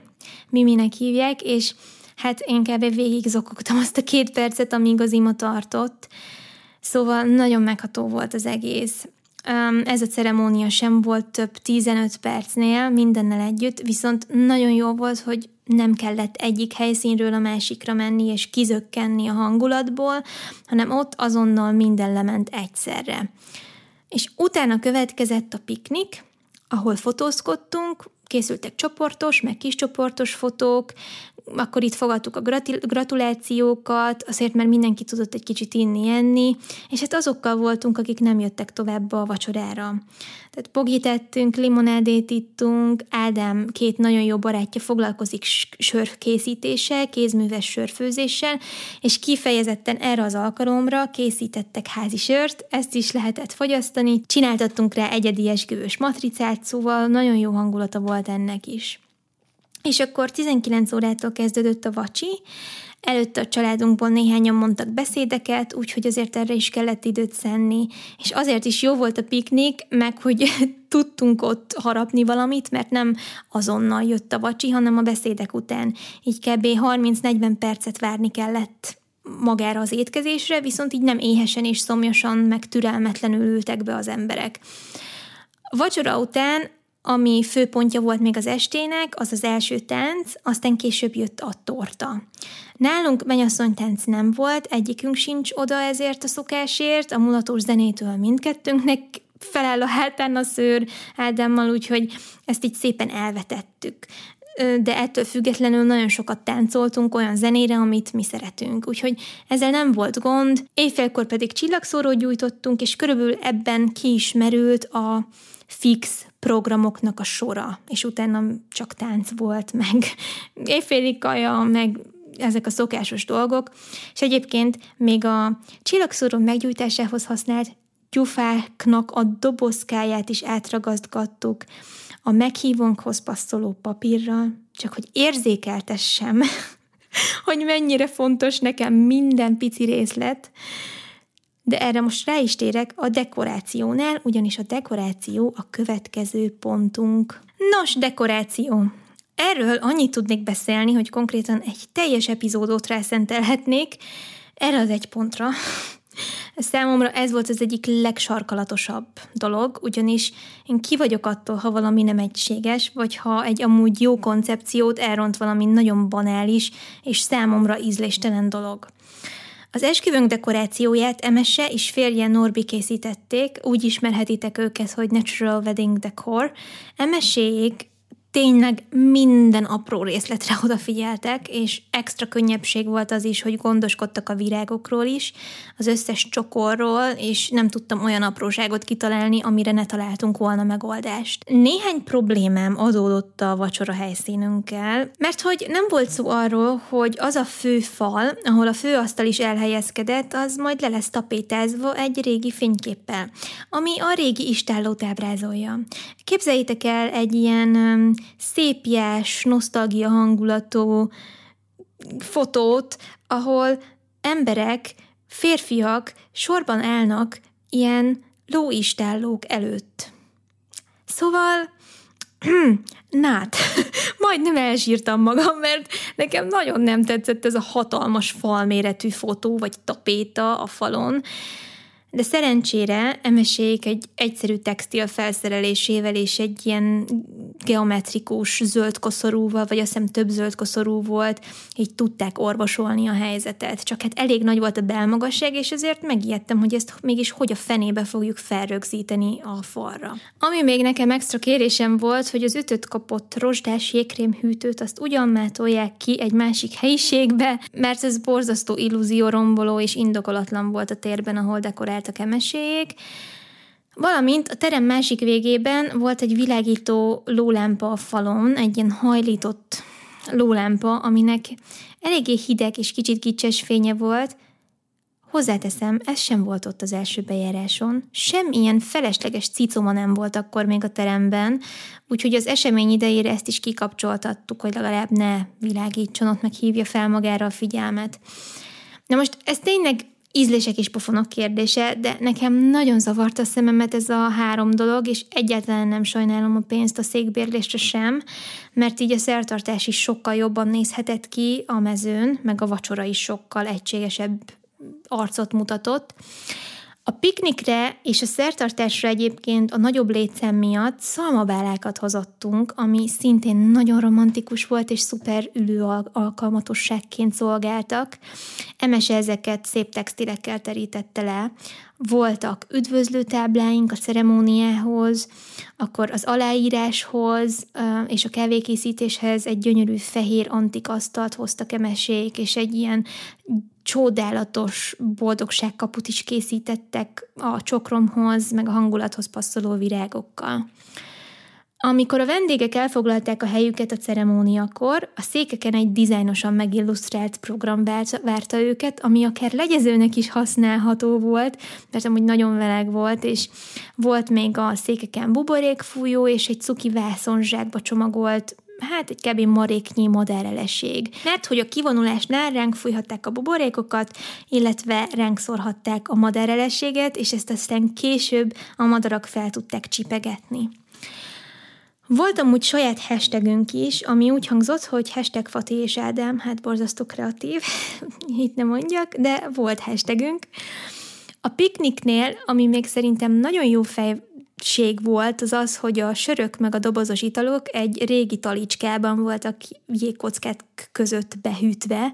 Miminek hívják, és hát én kb. végig zokogtam azt a két percet, amíg az ima tartott, szóval nagyon megható volt az egész. Ez a ceremónia sem volt több 15 percnél mindennel együtt, viszont nagyon jó volt, hogy nem kellett egyik helyszínről a másikra menni és kizökkenni a hangulatból, hanem ott azonnal minden lement egyszerre. És utána következett a piknik, ahol fotózkodtunk, készültek csoportos, meg kiscsoportos fotók, akkor itt fogadtuk a gratulációkat, azért, mert mindenki tudott egy kicsit inni, enni, és hát azokkal voltunk, akik nem jöttek tovább a vacsorára. Tehát pogit ettünk, limonádét ittunk, Ádám két nagyon jó barátja foglalkozik sörkészítéssel, kézműves sörfőzéssel, és kifejezetten erre az alkalomra készítettek házi sört, ezt is lehetett fogyasztani, csináltattunk rá egyedi esküvős matricát, szóval nagyon jó hangulata volt ennek is. És akkor 19 órától kezdődött a vacsi, Előtte a családunkból néhányan mondtak beszédeket, úgyhogy azért erre is kellett időt szenni, és azért is jó volt a piknik, meg hogy tudtunk ott harapni valamit, mert nem azonnal jött a vacsi, hanem a beszédek után. Így kb. 30-40 percet várni kellett magára az étkezésre, viszont így nem éhesen és szomjasan, meg türelmetlenül ültek be az emberek. Vacsora után ami főpontja volt még az estének, az az első tánc, aztán később jött a torta. Nálunk tánc nem volt, egyikünk sincs oda ezért a szokásért, a mulatos zenétől mindkettőnknek feláll a hátán a szőr Ádámmal, úgyhogy ezt így szépen elvetettük. De ettől függetlenül nagyon sokat táncoltunk olyan zenére, amit mi szeretünk. Úgyhogy ezzel nem volt gond. Éjfélkor pedig csillagszórót gyújtottunk, és körülbelül ebben ki is merült a fix programoknak a sora, és utána csak tánc volt, meg éjféli kaja, meg ezek a szokásos dolgok, és egyébként még a csillagszóró meggyújtásához használt gyufáknak a dobozkáját is átragasztgattuk a meghívónkhoz passzoló papírral, csak hogy érzékeltessem, hogy mennyire fontos nekem minden pici részlet, de erre most rá is térek a dekorációnál, ugyanis a dekoráció a következő pontunk. Nos, dekoráció. Erről annyit tudnék beszélni, hogy konkrétan egy teljes epizódot rászentelhetnék erre az egy pontra. Számomra ez volt az egyik legsarkalatosabb dolog, ugyanis én ki vagyok attól, ha valami nem egységes, vagy ha egy amúgy jó koncepciót elront valami nagyon banális és számomra ízléstelen dolog. Az esküvőnk dekorációját Emese és férje Norbi készítették, úgy ismerhetitek őket, hogy Natural Wedding Decor. Emeséig tényleg minden apró részletre odafigyeltek, és extra könnyebbség volt az is, hogy gondoskodtak a virágokról is, az összes csokorról, és nem tudtam olyan apróságot kitalálni, amire ne találtunk volna megoldást. Néhány problémám adódott a vacsora helyszínünkkel, mert hogy nem volt szó arról, hogy az a fő fal, ahol a főasztal is elhelyezkedett, az majd le lesz tapétázva egy régi fényképpel, ami a régi istállót ábrázolja. Képzeljétek el egy ilyen szépjes, nosztalgia hangulatú fotót, ahol emberek, férfiak sorban állnak ilyen lóistállók előtt. Szóval, nát, majdnem elsírtam magam, mert nekem nagyon nem tetszett ez a hatalmas falméretű fotó, vagy tapéta a falon, de szerencsére emesék egy egyszerű textil felszerelésével és egy ilyen geometrikus zöld koszorúval, vagy azt hiszem több zöld koszorú volt, így tudták orvosolni a helyzetet. Csak hát elég nagy volt a belmagasság, és ezért megijedtem, hogy ezt mégis hogy a fenébe fogjuk felrögzíteni a falra. Ami még nekem extra kérésem volt, hogy az ütött kapott rozsdás jégkrém hűtőt azt ugyan mátolják ki egy másik helyiségbe, mert ez borzasztó illúzió romboló és indokolatlan volt a térben, ahol dekorált a emesék, Valamint a terem másik végében volt egy világító lólámpa a falon, egy ilyen hajlított lólámpa, aminek eléggé hideg és kicsit kicses fénye volt. Hozzáteszem, ez sem volt ott az első bejáráson. Sem ilyen felesleges cicoma nem volt akkor még a teremben, úgyhogy az esemény idejére ezt is kikapcsoltattuk, hogy legalább ne világítson ott, meg hívja fel magára a figyelmet. Na most ez tényleg ízlések és pofonok kérdése, de nekem nagyon zavart a szememet ez a három dolog, és egyáltalán nem sajnálom a pénzt a székbérlésre sem, mert így a szertartás is sokkal jobban nézhetett ki a mezőn, meg a vacsora is sokkal egységesebb arcot mutatott. A piknikre és a szertartásra egyébként a nagyobb létszám miatt szalmabálákat hozottunk, ami szintén nagyon romantikus volt, és szuper ülő alkalmatosságként szolgáltak. Emese ezeket szép textilekkel terítette le. Voltak üdvözlőtábláink a ceremóniához, akkor az aláíráshoz és a kávékészítéshez egy gyönyörű fehér antik asztalt hoztak emesék, és egy ilyen csodálatos boldogságkaput is készítettek a csokromhoz, meg a hangulathoz passzoló virágokkal. Amikor a vendégek elfoglalták a helyüket a ceremóniakor, a székeken egy dizájnosan megillusztrált program várta őket, ami akár legyezőnek is használható volt, mert amúgy nagyon meleg volt, és volt még a székeken buborékfújó, és egy cuki vászonzsákba csomagolt hát egy kb. maréknyi modellelesség. Mert hogy a kivonulásnál ránk fújhatták a buborékokat, illetve ránk szorhatták a madárelességet, és ezt aztán később a madarak fel tudták csipegetni. Volt amúgy saját hashtagünk is, ami úgy hangzott, hogy hashtag Fati és Ádám, hát borzasztó kreatív, itt nem mondjak, de volt hashtagünk. A pikniknél, ami még szerintem nagyon jó fej ség volt, az az, hogy a sörök meg a dobozos italok egy régi talicskában voltak jégkockák között behűtve,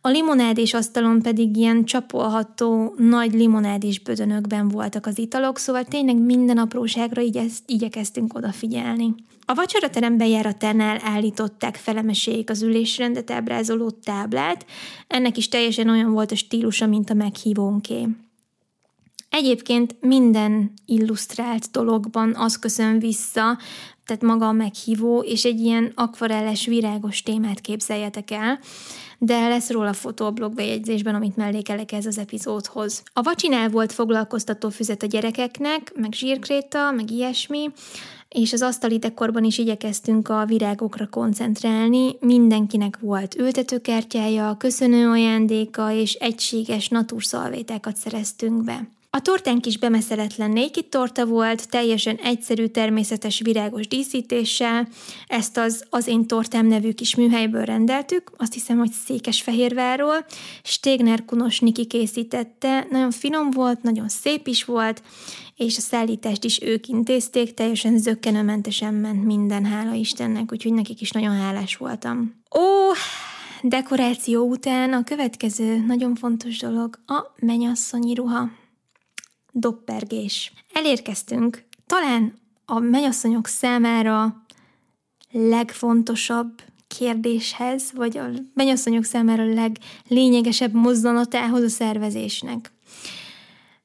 a limonádés asztalon pedig ilyen csapolható nagy limonádés bödönökben voltak az italok, szóval tényleg minden apróságra így ezt, igyekeztünk odafigyelni. A vacsoraterem bejáratánál állították felemesék az ülésrendet ábrázoló táblát, ennek is teljesen olyan volt a stílusa, mint a meghívónké. Egyébként minden illusztrált dologban az köszön vissza, tehát maga a meghívó, és egy ilyen akvarelles virágos témát képzeljetek el. De lesz róla fotó a blogbejegyzésben, amit mellékelek ez az epizódhoz. A vacsinál volt foglalkoztató füzet a gyerekeknek, meg zsírkréta, meg ilyesmi, és az asztali dekorban is igyekeztünk a virágokra koncentrálni. Mindenkinek volt ültetőkertjája, köszönő ajándéka és egységes natúrszalvétákat szereztünk be. A tortánk is bemeszeletlen naked torta volt, teljesen egyszerű, természetes virágos díszítéssel. Ezt az Az én tortám nevű kis műhelyből rendeltük, azt hiszem, hogy Székesfehérvárról. Stegner Kunos Niki készítette, nagyon finom volt, nagyon szép is volt, és a szállítást is ők intézték, teljesen zöggenőmentesen ment minden, hála Istennek, úgyhogy nekik is nagyon hálás voltam. Ó, dekoráció után a következő nagyon fontos dolog a menyasszonyi ruha doppergés. Elérkeztünk talán a menyasszonyok számára legfontosabb kérdéshez, vagy a menyasszonyok számára leglényegesebb mozdulatához a szervezésnek.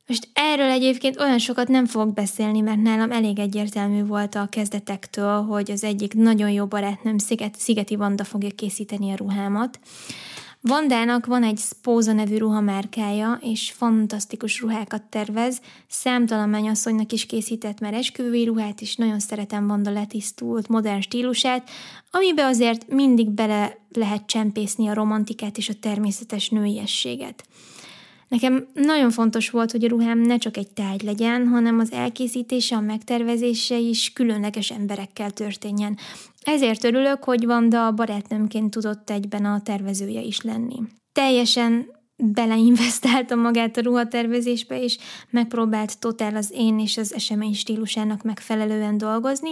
Most erről egyébként olyan sokat nem fogok beszélni, mert nálam elég egyértelmű volt a kezdetektől, hogy az egyik nagyon jó barátnőm Sziget, Szigeti Vanda fogja készíteni a ruhámat. Vandának van egy Spóza nevű ruhamárkája, és fantasztikus ruhákat tervez. Számtalan mennyasszonynak is készített már esküvői ruhát, és nagyon szeretem Vanda letisztult, modern stílusát, amibe azért mindig bele lehet csempészni a romantikát és a természetes nőiességet. Nekem nagyon fontos volt, hogy a ruhám ne csak egy táj legyen, hanem az elkészítése, a megtervezése is különleges emberekkel történjen. Ezért örülök, hogy Vanda barátnőmként tudott egyben a tervezője is lenni. Teljesen beleinvestálta magát a ruhatervezésbe, és megpróbált totál az én és az esemény stílusának megfelelően dolgozni,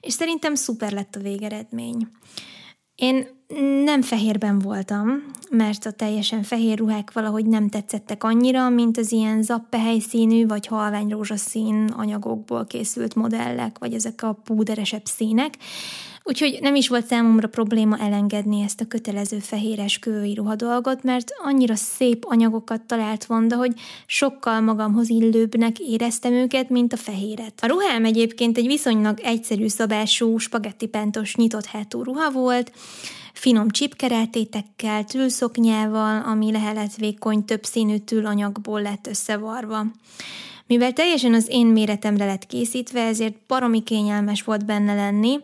és szerintem szuper lett a végeredmény. Én nem fehérben voltam, mert a teljesen fehér ruhák valahogy nem tetszettek annyira, mint az ilyen zappe helyszínű vagy halvány rózsaszín anyagokból készült modellek, vagy ezek a púderesebb színek. Úgyhogy nem is volt számomra probléma elengedni ezt a kötelező fehéres kői ruha dolgot, mert annyira szép anyagokat talált Vanda, hogy sokkal magamhoz illőbbnek éreztem őket, mint a fehéret. A ruhám egyébként egy viszonylag egyszerű szabású, spagetti pántos nyitott hátú ruha volt, finom csipkerátétekkel, tülszoknyával, ami lehelet vékony, többszínű tülanyagból lett összevarva. Mivel teljesen az én méretemre lett készítve, ezért baromi kényelmes volt benne lenni,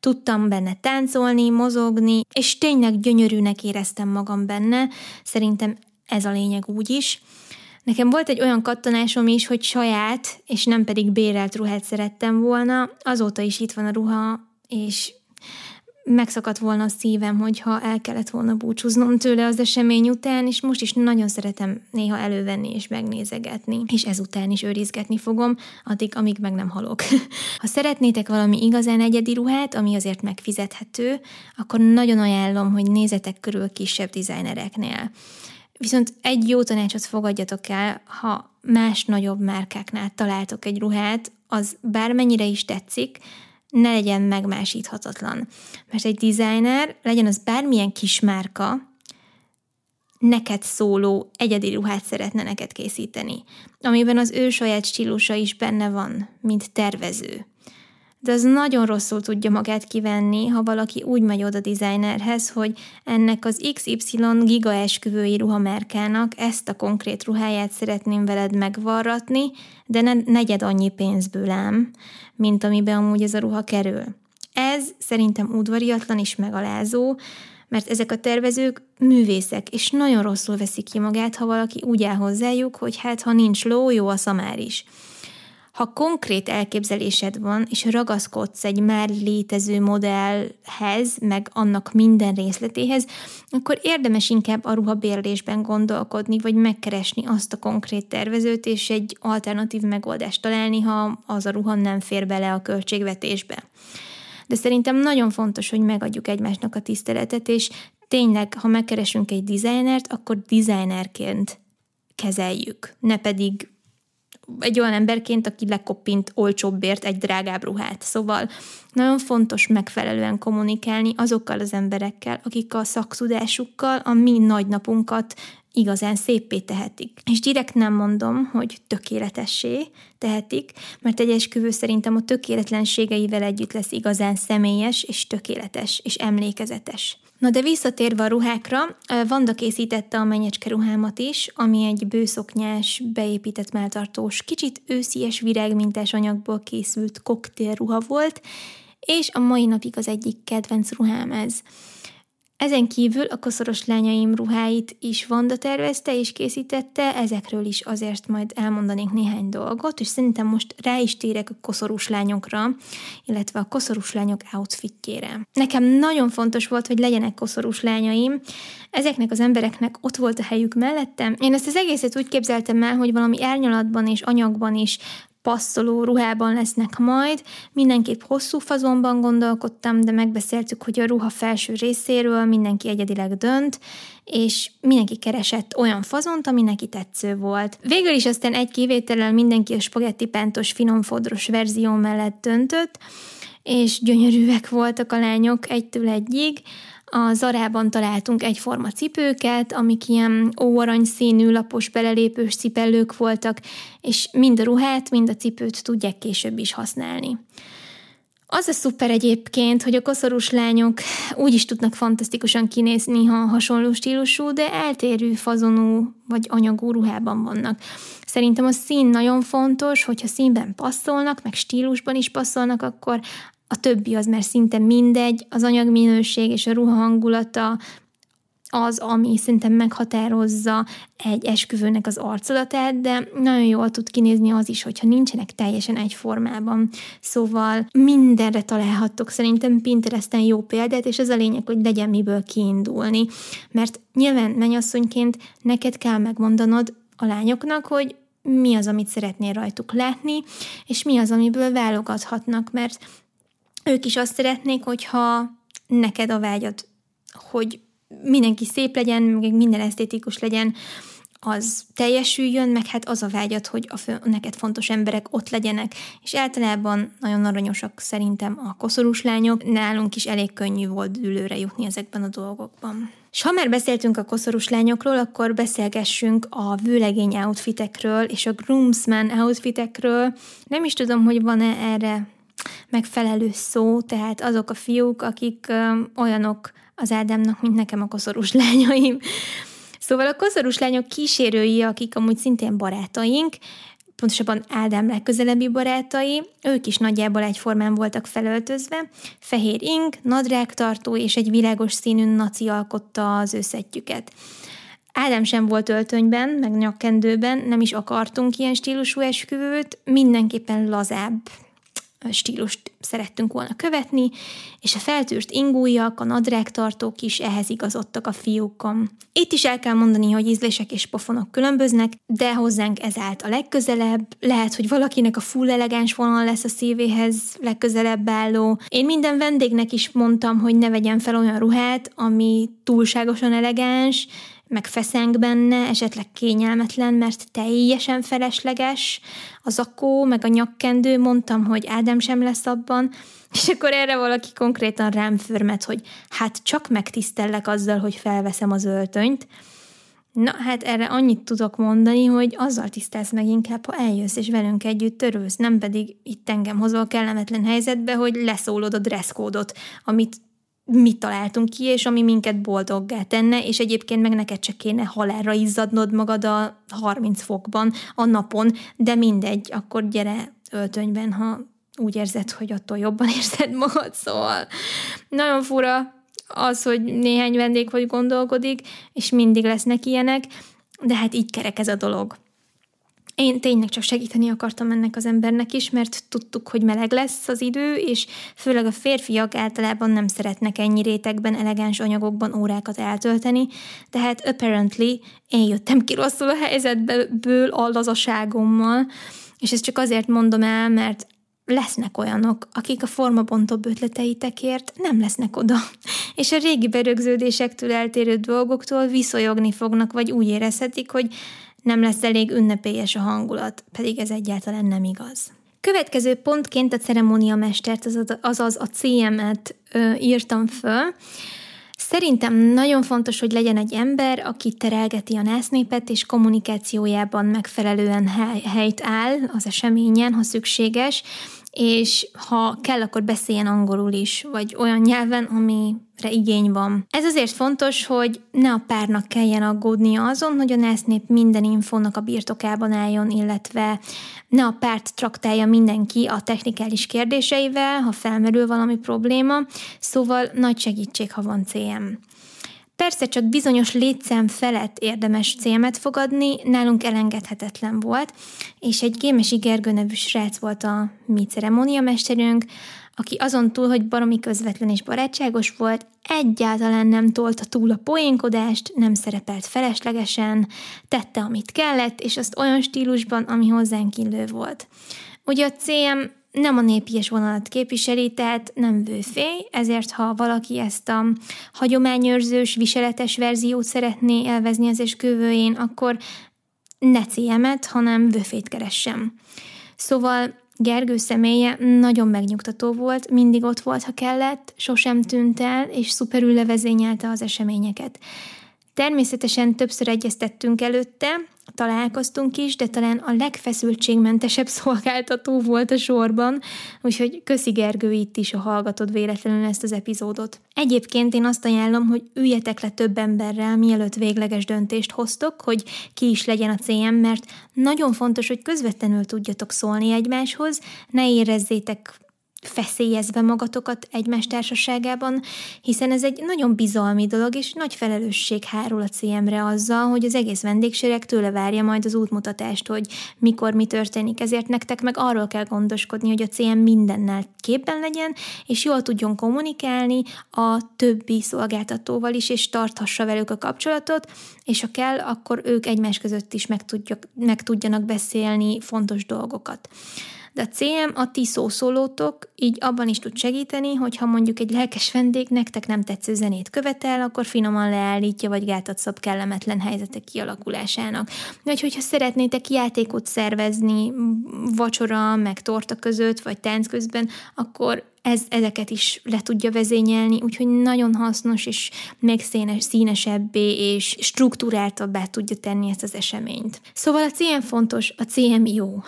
tudtam benne táncolni, mozogni, és tényleg gyönyörűnek éreztem magam benne, szerintem ez a lényeg úgy is. Nekem volt egy olyan kattanásom is, hogy saját, és nem pedig bérelt ruhát szerettem volna, azóta is itt van a ruha, és megszakadt volna a szívem, hogyha el kellett volna búcsúznom tőle az esemény után, és most is nagyon szeretem néha elővenni és megnézegetni, és ezután is őrizgetni fogom, addig, amíg meg nem halok. ha szeretnétek valami igazán egyedi ruhát, ami azért megfizethető, akkor nagyon ajánlom, hogy nézetek körül kisebb designereknél. Viszont egy jó tanácsot fogadjatok el, ha más nagyobb márkáknál találtok egy ruhát, az bármennyire is tetszik, ne legyen megmásíthatatlan. Mert egy designer, legyen az bármilyen kis márka, neked szóló egyedi ruhát szeretne neked készíteni, amiben az ő saját stílusa is benne van, mint tervező de az nagyon rosszul tudja magát kivenni, ha valaki úgy megy oda designerhez, hogy ennek az XY giga esküvői ruhamárkának ezt a konkrét ruháját szeretném veled megvarratni, de ne negyed annyi pénzből ám, mint amiben amúgy ez a ruha kerül. Ez szerintem udvariatlan és megalázó, mert ezek a tervezők művészek, és nagyon rosszul veszik ki magát, ha valaki úgy áll hozzájuk, hogy hát ha nincs ló, jó a szamár is. Ha konkrét elképzelésed van, és ragaszkodsz egy már létező modellhez, meg annak minden részletéhez, akkor érdemes inkább a ruhabérlésben gondolkodni, vagy megkeresni azt a konkrét tervezőt, és egy alternatív megoldást találni, ha az a ruha nem fér bele a költségvetésbe. De szerintem nagyon fontos, hogy megadjuk egymásnak a tiszteletet, és tényleg, ha megkeresünk egy designert, akkor designerként kezeljük, ne pedig egy olyan emberként, aki lekoppint olcsóbbért egy drágább ruhát. Szóval nagyon fontos megfelelően kommunikálni azokkal az emberekkel, akik a szaktudásukkal a mi nagy napunkat igazán szépé tehetik. És direkt nem mondom, hogy tökéletessé tehetik, mert egy esküvő szerintem a tökéletlenségeivel együtt lesz igazán személyes és tökéletes és emlékezetes. Na de visszatérve a ruhákra, Vanda készítette a menyecske ruhámat is, ami egy bőszoknyás, beépített melltartós, kicsit őszies virágmintás anyagból készült koktélruha volt, és a mai napig az egyik kedvenc ruhám ez. Ezen kívül a koszoros lányaim ruháit is Vanda tervezte és készítette, ezekről is azért majd elmondanék néhány dolgot, és szerintem most rá is térek a koszorús lányokra, illetve a koszorús lányok outfitjére. Nekem nagyon fontos volt, hogy legyenek koszorús lányaim, ezeknek az embereknek ott volt a helyük mellettem. Én ezt az egészet úgy képzeltem el, hogy valami árnyalatban és anyagban is passzoló ruhában lesznek majd. Mindenképp hosszú fazonban gondolkodtam, de megbeszéltük, hogy a ruha felső részéről mindenki egyedileg dönt, és mindenki keresett olyan fazont, ami neki tetsző volt. Végül is aztán egy kivétellel mindenki a spagetti pántos finomfodros verzió mellett döntött, és gyönyörűek voltak a lányok egytől egyig. A Zarában találtunk egyforma cipőket, amik ilyen óarany színű, lapos, belelépős cipellők voltak, és mind a ruhát, mind a cipőt tudják később is használni. Az a szuper egyébként, hogy a koszorús lányok úgy is tudnak fantasztikusan kinézni, ha hasonló stílusú, de eltérő fazonú vagy anyagú ruhában vannak. Szerintem a szín nagyon fontos, hogyha színben passzolnak, meg stílusban is passzolnak, akkor a többi az már szinte mindegy, az anyagminőség és a ruha hangulata az, ami szerintem meghatározza egy esküvőnek az arcolatát, de nagyon jól tud kinézni az is, hogyha nincsenek teljesen egyformában. Szóval mindenre találhattok szerintem Pinteresten jó példát, és ez a lényeg, hogy legyen miből kiindulni. Mert nyilván mennyasszonyként neked kell megmondanod a lányoknak, hogy mi az, amit szeretnél rajtuk látni, és mi az, amiből válogathatnak, mert ők is azt szeretnék, hogyha neked a vágyad, hogy mindenki szép legyen, meg minden esztétikus legyen, az teljesüljön, meg hát az a vágyat, hogy a fő, neked fontos emberek ott legyenek, és általában nagyon aranyosak szerintem a koszorús lányok, nálunk is elég könnyű volt ülőre jutni ezekben a dolgokban. És ha már beszéltünk a koszorús lányokról, akkor beszélgessünk a vőlegény outfitekről és a groomsman outfitekről. Nem is tudom, hogy van-e erre megfelelő szó, tehát azok a fiúk, akik olyanok az Ádámnak, mint nekem a koszorús lányaim. Szóval a koszorús lányok kísérői, akik amúgy szintén barátaink, pontosabban Ádám legközelebbi barátai, ők is nagyjából egyformán voltak felöltözve, fehér ing, nadrágtartó és egy világos színű naci alkotta az összetjüket. Ádám sem volt öltönyben, meg nyakkendőben, nem is akartunk ilyen stílusú esküvőt, mindenképpen lazább, stílust szerettünk volna követni, és a feltűrt ingújak, a nadrágtartók is ehhez igazodtak a fiúkon. Itt is el kell mondani, hogy ízlések és pofonok különböznek, de hozzánk ez állt a legközelebb. Lehet, hogy valakinek a full elegáns vonal lesz a szívéhez legközelebb álló. Én minden vendégnek is mondtam, hogy ne vegyen fel olyan ruhát, ami túlságosan elegáns, meg feszeng benne, esetleg kényelmetlen, mert teljesen felesleges, az akó, meg a nyakkendő, mondtam, hogy Ádám sem lesz abban, és akkor erre valaki konkrétan rám förmet, hogy hát csak megtisztellek azzal, hogy felveszem az öltönyt. Na, hát erre annyit tudok mondani, hogy azzal tisztelsz meg inkább, ha eljössz és velünk együtt törősz, nem pedig itt engem hozol kellemetlen helyzetbe, hogy leszólod a dresszkódot, amit mit találtunk ki, és ami minket boldoggá tenne, és egyébként meg neked se kéne halálra izzadnod magad a 30 fokban a napon, de mindegy, akkor gyere öltönyben, ha úgy érzed, hogy attól jobban érzed magad, szóval nagyon fura az, hogy néhány vendég vagy gondolkodik, és mindig lesznek ilyenek, de hát így kerek ez a dolog. Én tényleg csak segíteni akartam ennek az embernek is, mert tudtuk, hogy meleg lesz az idő, és főleg a férfiak általában nem szeretnek ennyi rétegben, elegáns anyagokban órákat eltölteni, tehát apparently én jöttem ki rosszul a helyzetből a lazaságommal, és ezt csak azért mondom el, mert lesznek olyanok, akik a formabontóbb ötleteitekért nem lesznek oda, és a régi berögződésektől eltérő dolgoktól viszonyogni fognak, vagy úgy érezhetik, hogy nem lesz elég ünnepélyes a hangulat, pedig ez egyáltalán nem igaz. Következő pontként a ceremóniamestert, azaz a CM-et ö, írtam föl. Szerintem nagyon fontos, hogy legyen egy ember, aki terelgeti a násznépet, és kommunikációjában megfelelően hely, helyt áll az eseményen, ha szükséges, és ha kell, akkor beszéljen angolul is, vagy olyan nyelven, amire igény van. Ez azért fontos, hogy ne a párnak kelljen aggódnia azon, hogy a násznép minden infónak a birtokában álljon, illetve ne a párt traktálja mindenki a technikális kérdéseivel, ha felmerül valami probléma, szóval nagy segítség, ha van CM. Persze csak bizonyos létszám felett érdemes cémet fogadni, nálunk elengedhetetlen volt, és egy Gémesi Gergő nevű srác volt a mi ceremóniamesterünk, aki azon túl, hogy baromi közvetlen és barátságos volt, egyáltalán nem tolta túl a poénkodást, nem szerepelt feleslegesen, tette, amit kellett, és azt olyan stílusban, ami hozzánk illő volt. Ugye a Cím nem a népies vonalat képviseli, tehát nem vőfély, ezért ha valaki ezt a hagyományőrzős, viseletes verziót szeretné elvezni az esküvőjén, akkor ne cémet, hanem vőfét keressem. Szóval Gergő személye nagyon megnyugtató volt, mindig ott volt, ha kellett, sosem tűnt el, és szuperül levezényelte az eseményeket. Természetesen többször egyeztettünk előtte, találkoztunk is, de talán a legfeszültségmentesebb szolgáltató volt a sorban, úgyhogy köszi Gergő itt is, a hallgatod véletlenül ezt az epizódot. Egyébként én azt ajánlom, hogy üljetek le több emberrel, mielőtt végleges döntést hoztok, hogy ki is legyen a CM, mert nagyon fontos, hogy közvetlenül tudjatok szólni egymáshoz, ne érezzétek feszélyezve magatokat egymás társaságában, hiszen ez egy nagyon bizalmi dolog, és nagy felelősség hárul a CM-re azzal, hogy az egész vendégségek tőle várja majd az útmutatást, hogy mikor mi történik. Ezért nektek meg arról kell gondoskodni, hogy a Cím mindennel képben legyen, és jól tudjon kommunikálni a többi szolgáltatóval is, és tarthassa velük a kapcsolatot, és ha kell, akkor ők egymás között is meg, tudjak, meg tudjanak beszélni fontos dolgokat. De a Cím a ti szószólótok, így abban is tud segíteni, hogyha mondjuk egy lelkes vendég nektek nem tetsző zenét követel, akkor finoman leállítja, vagy gátat szab kellemetlen helyzetek kialakulásának. Vagy hogyha szeretnétek játékot szervezni, vacsora, meg torta között, vagy tánc közben, akkor ez, ezeket is le tudja vezényelni, úgyhogy nagyon hasznos, és még színes, színesebbé és struktúráltabbá tudja tenni ezt az eseményt. Szóval a Cím fontos, a Cím jó.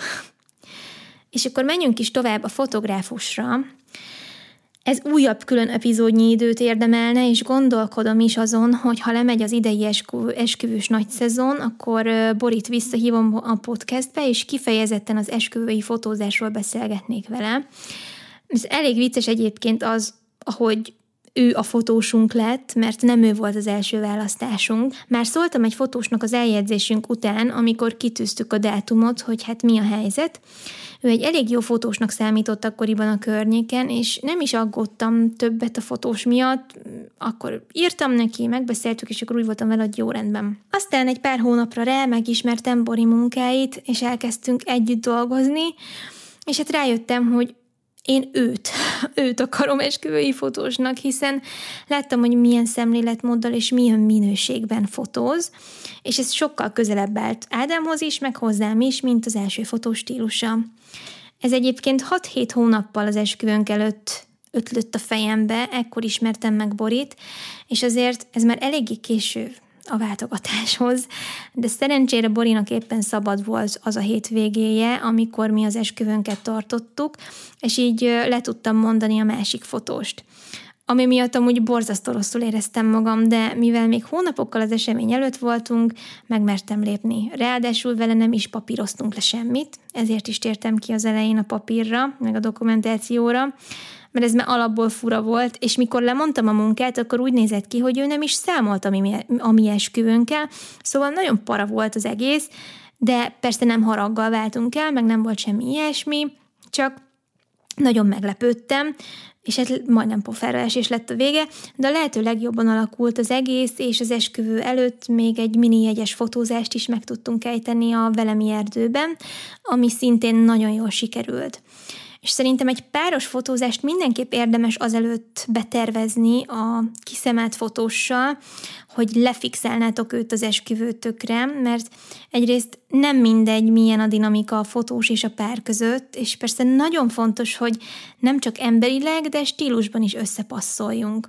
És akkor menjünk is tovább a fotográfusra. Ez újabb külön epizódnyi időt érdemelne, és gondolkodom is azon, hogy ha lemegy az idei esküvős nagy szezon, akkor Borit visszahívom a podcastbe, és kifejezetten az esküvői fotózásról beszélgetnék vele. Ez elég vicces egyébként az, ahogy ő a fotósunk lett, mert nem ő volt az első választásunk. Már szóltam egy fotósnak az eljegyzésünk után, amikor kitűztük a dátumot, hogy hát mi a helyzet, ő egy elég jó fotósnak számított akkoriban a környéken, és nem is aggódtam többet a fotós miatt, akkor írtam neki, megbeszéltük, és akkor úgy voltam vele, hogy jó rendben. Aztán egy pár hónapra rá megismertem Bori munkáit, és elkezdtünk együtt dolgozni, és hát rájöttem, hogy én őt, őt akarom esküvői fotósnak, hiszen láttam, hogy milyen szemléletmóddal és milyen minőségben fotóz, és ez sokkal közelebb állt Ádámhoz is, meg hozzám is, mint az első fotós stílusa. Ez egyébként 6-7 hónappal az esküvőnk előtt ötlött a fejembe, ekkor ismertem meg Borit, és azért ez már eléggé késő a váltogatáshoz, de szerencsére Borinak éppen szabad volt az a hétvégéje, amikor mi az esküvőnket tartottuk, és így le tudtam mondani a másik fotóst. Ami miatt amúgy borzasztó rosszul éreztem magam, de mivel még hónapokkal az esemény előtt voltunk, megmertem lépni. Ráadásul vele nem is papíroztunk le semmit, ezért is tértem ki az elején a papírra, meg a dokumentációra, mert ez már alapból fura volt, és mikor lemondtam a munkát, akkor úgy nézett ki, hogy ő nem is számolt a mi, a mi esküvőnkkel, szóval nagyon para volt az egész, de persze nem haraggal váltunk el, meg nem volt semmi ilyesmi, csak nagyon meglepődtem, és hát majdnem esés lett a vége, de a lehető legjobban alakult az egész, és az esküvő előtt még egy mini jegyes fotózást is meg tudtunk ejteni a Velemi erdőben, ami szintén nagyon jól sikerült és szerintem egy páros fotózást mindenképp érdemes azelőtt betervezni a kiszemelt fotóssal, hogy lefixelnátok őt az esküvőtökre, mert egyrészt nem mindegy, milyen a dinamika a fotós és a pár között, és persze nagyon fontos, hogy nem csak emberileg, de stílusban is összepasszoljunk.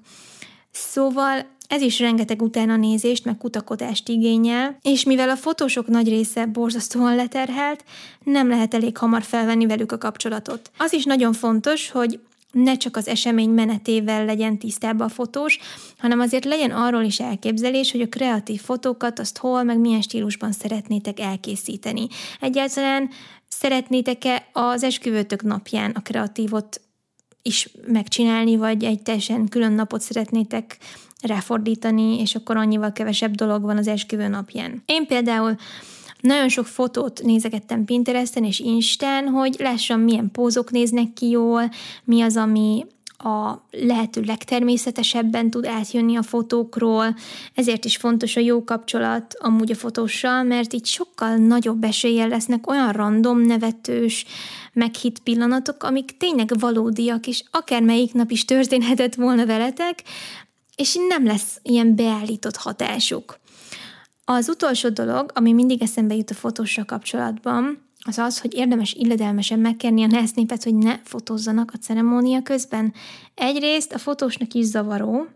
Szóval Ez is rengeteg utána nézést, meg kutakodást igényel, és mivel a fotósok nagy része borzasztóan leterhelt, nem lehet elég hamar felvenni velük a kapcsolatot. Az is nagyon fontos, hogy ne csak az esemény menetével legyen tisztában a fotós, hanem azért legyen arról is elképzelés, hogy a kreatív fotókat azt hol, meg milyen stílusban szeretnétek elkészíteni. Egyáltalán szeretnétek-e az esküvőtök napján a kreatívot is megcsinálni, vagy egy teljesen külön napot szeretnétek ráfordítani, és akkor annyival kevesebb dolog van az esküvő napján. Én például nagyon sok fotót nézegettem Pinteresten és Instán, hogy lássam, milyen pózok néznek ki jól, mi az, ami a lehető legtermészetesebben tud átjönni a fotókról, ezért is fontos a jó kapcsolat amúgy a fotóssal, mert így sokkal nagyobb eséllyel lesznek olyan random, nevetős, meghitt pillanatok, amik tényleg valódiak, és akármelyik nap is történhetett volna veletek, és nem lesz ilyen beállított hatásuk. Az utolsó dolog, ami mindig eszembe jut a fotóssal kapcsolatban, az az, hogy érdemes illedelmesen megkérni a népet, hogy ne fotózzanak a ceremónia közben. Egyrészt a fotósnak is zavaró,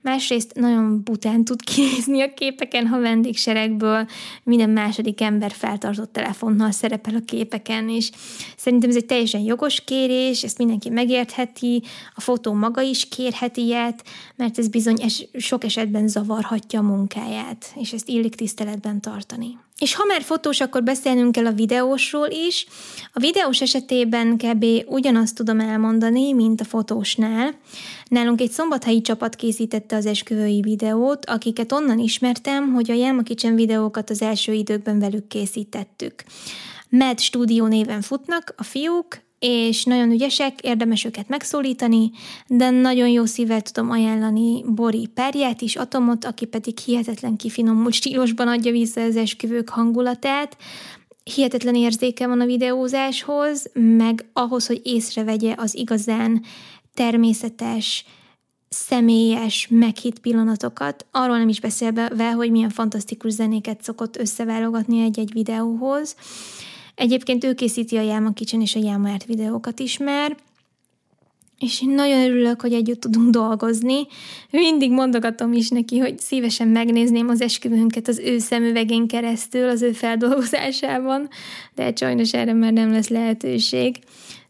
Másrészt nagyon bután tud kinézni a képeken, ha vendégseregből minden második ember feltartott telefonnal szerepel a képeken, és szerintem ez egy teljesen jogos kérés, ezt mindenki megértheti, a fotó maga is kérhet ilyet, mert ez bizony es- sok esetben zavarhatja a munkáját, és ezt illik tiszteletben tartani. És ha már fotós, akkor beszélnünk kell a videósról is. A videós esetében kb. ugyanazt tudom elmondani, mint a fotósnál. Nálunk egy szombathelyi csapat készítette az esküvői videót, akiket onnan ismertem, hogy a Yelma Kitchen videókat az első időkben velük készítettük. Med Studio néven futnak a fiúk, és nagyon ügyesek, érdemes őket megszólítani, de nagyon jó szívvel tudom ajánlani Bori Perját is, Atomot, aki pedig hihetetlen kifinomult stílusban adja vissza az esküvők hangulatát, hihetetlen érzéke van a videózáshoz, meg ahhoz, hogy észrevegye az igazán természetes, személyes, meghitt pillanatokat, arról nem is beszélve, hogy milyen fantasztikus zenéket szokott összeválogatni egy-egy videóhoz. Egyébként ő készíti a Jáma Kicsen és a Jáma videókat is már, és én nagyon örülök, hogy együtt tudunk dolgozni. Mindig mondogatom is neki, hogy szívesen megnézném az esküvőnket az ő szemüvegén keresztül, az ő feldolgozásában, de sajnos erre már nem lesz lehetőség.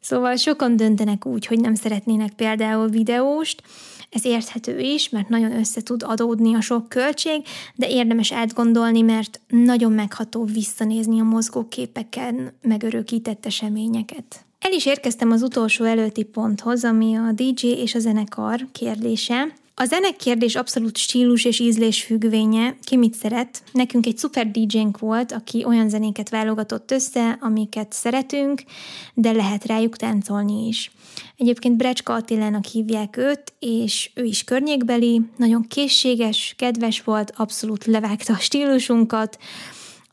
Szóval sokan döntenek úgy, hogy nem szeretnének például videóst, ez érthető is, mert nagyon össze tud adódni a sok költség, de érdemes átgondolni, mert nagyon megható visszanézni a mozgóképeken megörökített eseményeket. El is érkeztem az utolsó előtti ponthoz, ami a DJ és a zenekar kérdése. A zenek kérdés abszolút stílus és ízlés függvénye, ki mit szeret. Nekünk egy szuper DJ-nk volt, aki olyan zenéket válogatott össze, amiket szeretünk, de lehet rájuk táncolni is. Egyébként Brecska Attilának hívják őt, és ő is környékbeli, nagyon készséges, kedves volt, abszolút levágta a stílusunkat,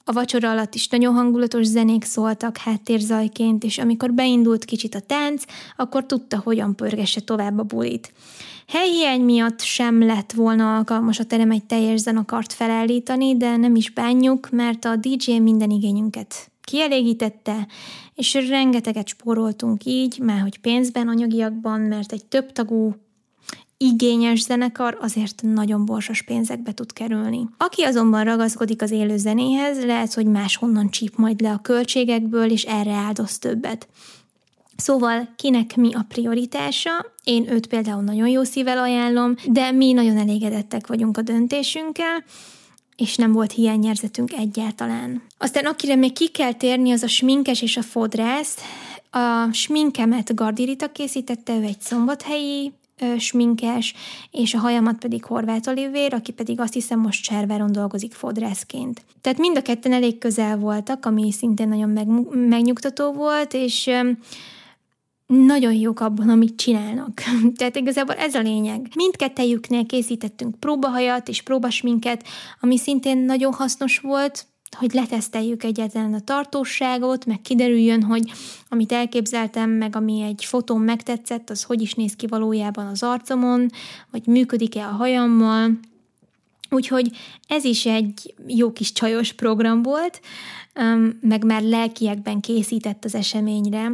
a vacsora alatt is nagyon hangulatos zenék szóltak háttérzajként, és amikor beindult kicsit a tánc, akkor tudta, hogyan pörgesse tovább a bulit. Helyhiány miatt sem lett volna alkalmas a terem egy teljes zenakart felállítani, de nem is bánjuk, mert a DJ minden igényünket kielégítette, és rengeteget spóroltunk így, már hogy pénzben, anyagiakban, mert egy több tagú igényes zenekar azért nagyon borsos pénzekbe tud kerülni. Aki azonban ragaszkodik az élő zenéhez, lehet, hogy máshonnan csíp majd le a költségekből, és erre áldoz többet. Szóval kinek mi a prioritása? Én őt például nagyon jó szívvel ajánlom, de mi nagyon elégedettek vagyunk a döntésünkkel, és nem volt hiányérzetünk egyáltalán. Aztán akire még ki kell térni, az a sminkes és a fodrász. A sminkemet Gardirita készítette, ő egy szombathelyi ö, sminkes, és a hajamat pedig Horváth Olivér, aki pedig azt hiszem most Cserváron dolgozik fodrászként. Tehát mind a ketten elég közel voltak, ami szintén nagyon meg, megnyugtató volt, és ö, nagyon jók abban, amit csinálnak. Tehát igazából ez a lényeg. Mindkettejüknél készítettünk próbahajat és próbasminket, ami szintén nagyon hasznos volt, hogy leteszteljük egyetlen a tartóságot, meg kiderüljön, hogy amit elképzeltem, meg ami egy fotón megtetszett, az hogy is néz ki valójában az arcomon, vagy működik-e a hajammal. Úgyhogy ez is egy jó kis csajos program volt, meg már lelkiekben készített az eseményre.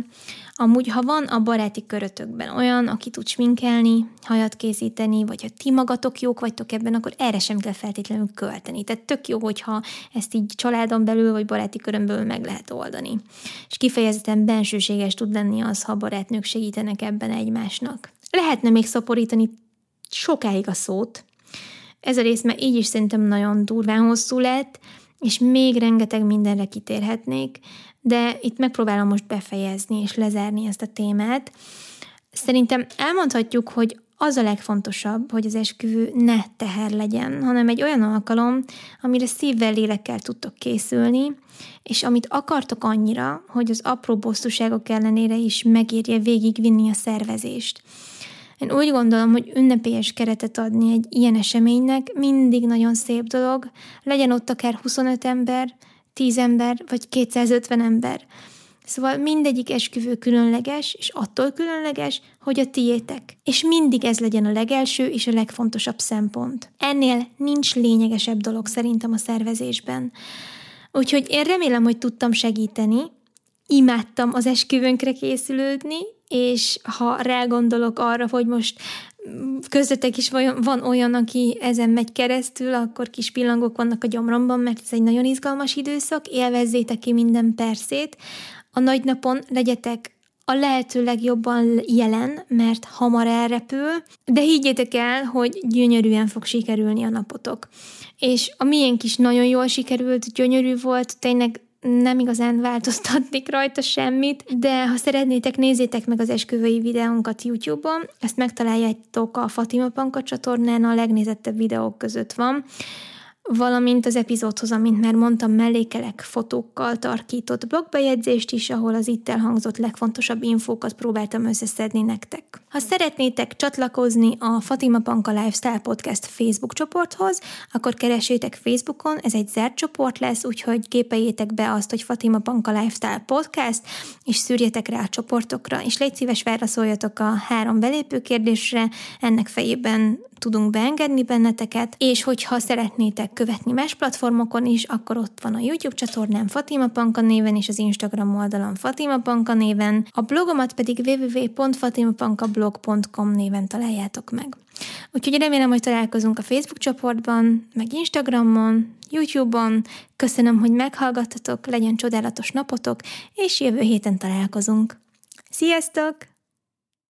Amúgy, ha van a baráti körötökben olyan, aki tud sminkelni, hajat készíteni, vagy ha ti magatok jók vagytok ebben, akkor erre sem kell feltétlenül költeni. Tehát tök jó, hogyha ezt így családon belül, vagy baráti körömből meg lehet oldani. És kifejezetten bensőséges tud lenni az, ha barátnők segítenek ebben egymásnak. Lehetne még szaporítani sokáig a szót, ez a rész már így is szerintem nagyon durván hosszú lett, és még rengeteg mindenre kitérhetnék, de itt megpróbálom most befejezni és lezárni ezt a témát. Szerintem elmondhatjuk, hogy az a legfontosabb, hogy az esküvő ne teher legyen, hanem egy olyan alkalom, amire szívvel, lélekkel tudtok készülni, és amit akartok annyira, hogy az apró bosszúságok ellenére is megérje végigvinni a szervezést. Én úgy gondolom, hogy ünnepélyes keretet adni egy ilyen eseménynek mindig nagyon szép dolog, legyen ott akár 25 ember, 10 ember vagy 250 ember. Szóval mindegyik esküvő különleges, és attól különleges, hogy a tiétek. És mindig ez legyen a legelső és a legfontosabb szempont. Ennél nincs lényegesebb dolog szerintem a szervezésben. Úgyhogy én remélem, hogy tudtam segíteni, imádtam az esküvőnkre készülődni, és ha rágondolok arra, hogy most közöttek is van olyan, aki ezen megy keresztül, akkor kis pillangok vannak a gyomromban, mert ez egy nagyon izgalmas időszak, élvezzétek ki minden percét. A nagy napon legyetek a lehető legjobban jelen, mert hamar elrepül, de higgyétek el, hogy gyönyörűen fog sikerülni a napotok. És a miénk is nagyon jól sikerült, gyönyörű volt, tényleg nem igazán változtatnék rajta semmit, de ha szeretnétek, nézzétek meg az esküvői videónkat YouTube-on, ezt megtaláljátok a Fatima Panka csatornán, a legnézettebb videók között van valamint az epizódhoz, amint már mondtam, mellékelek fotókkal tarkított blogbejegyzést is, ahol az itt elhangzott legfontosabb infókat próbáltam összeszedni nektek. Ha szeretnétek csatlakozni a Fatima Panka Lifestyle Podcast Facebook csoporthoz, akkor keresétek Facebookon, ez egy zárt csoport lesz, úgyhogy képeljétek be azt, hogy Fatima Panka Lifestyle Podcast, és szűrjetek rá a csoportokra, és légy szíves válaszoljatok a három belépő kérdésre, ennek fejében tudunk beengedni benneteket, és hogyha szeretnétek követni más platformokon is, akkor ott van a YouTube csatornám Fatima Panka néven, és az Instagram oldalon Fatima Panka néven, a blogomat pedig www.fatimapankablog.com néven találjátok meg. Úgyhogy remélem, hogy találkozunk a Facebook csoportban, meg Instagramon, YouTube-on. Köszönöm, hogy meghallgattatok, legyen csodálatos napotok, és jövő héten találkozunk. Sziasztok!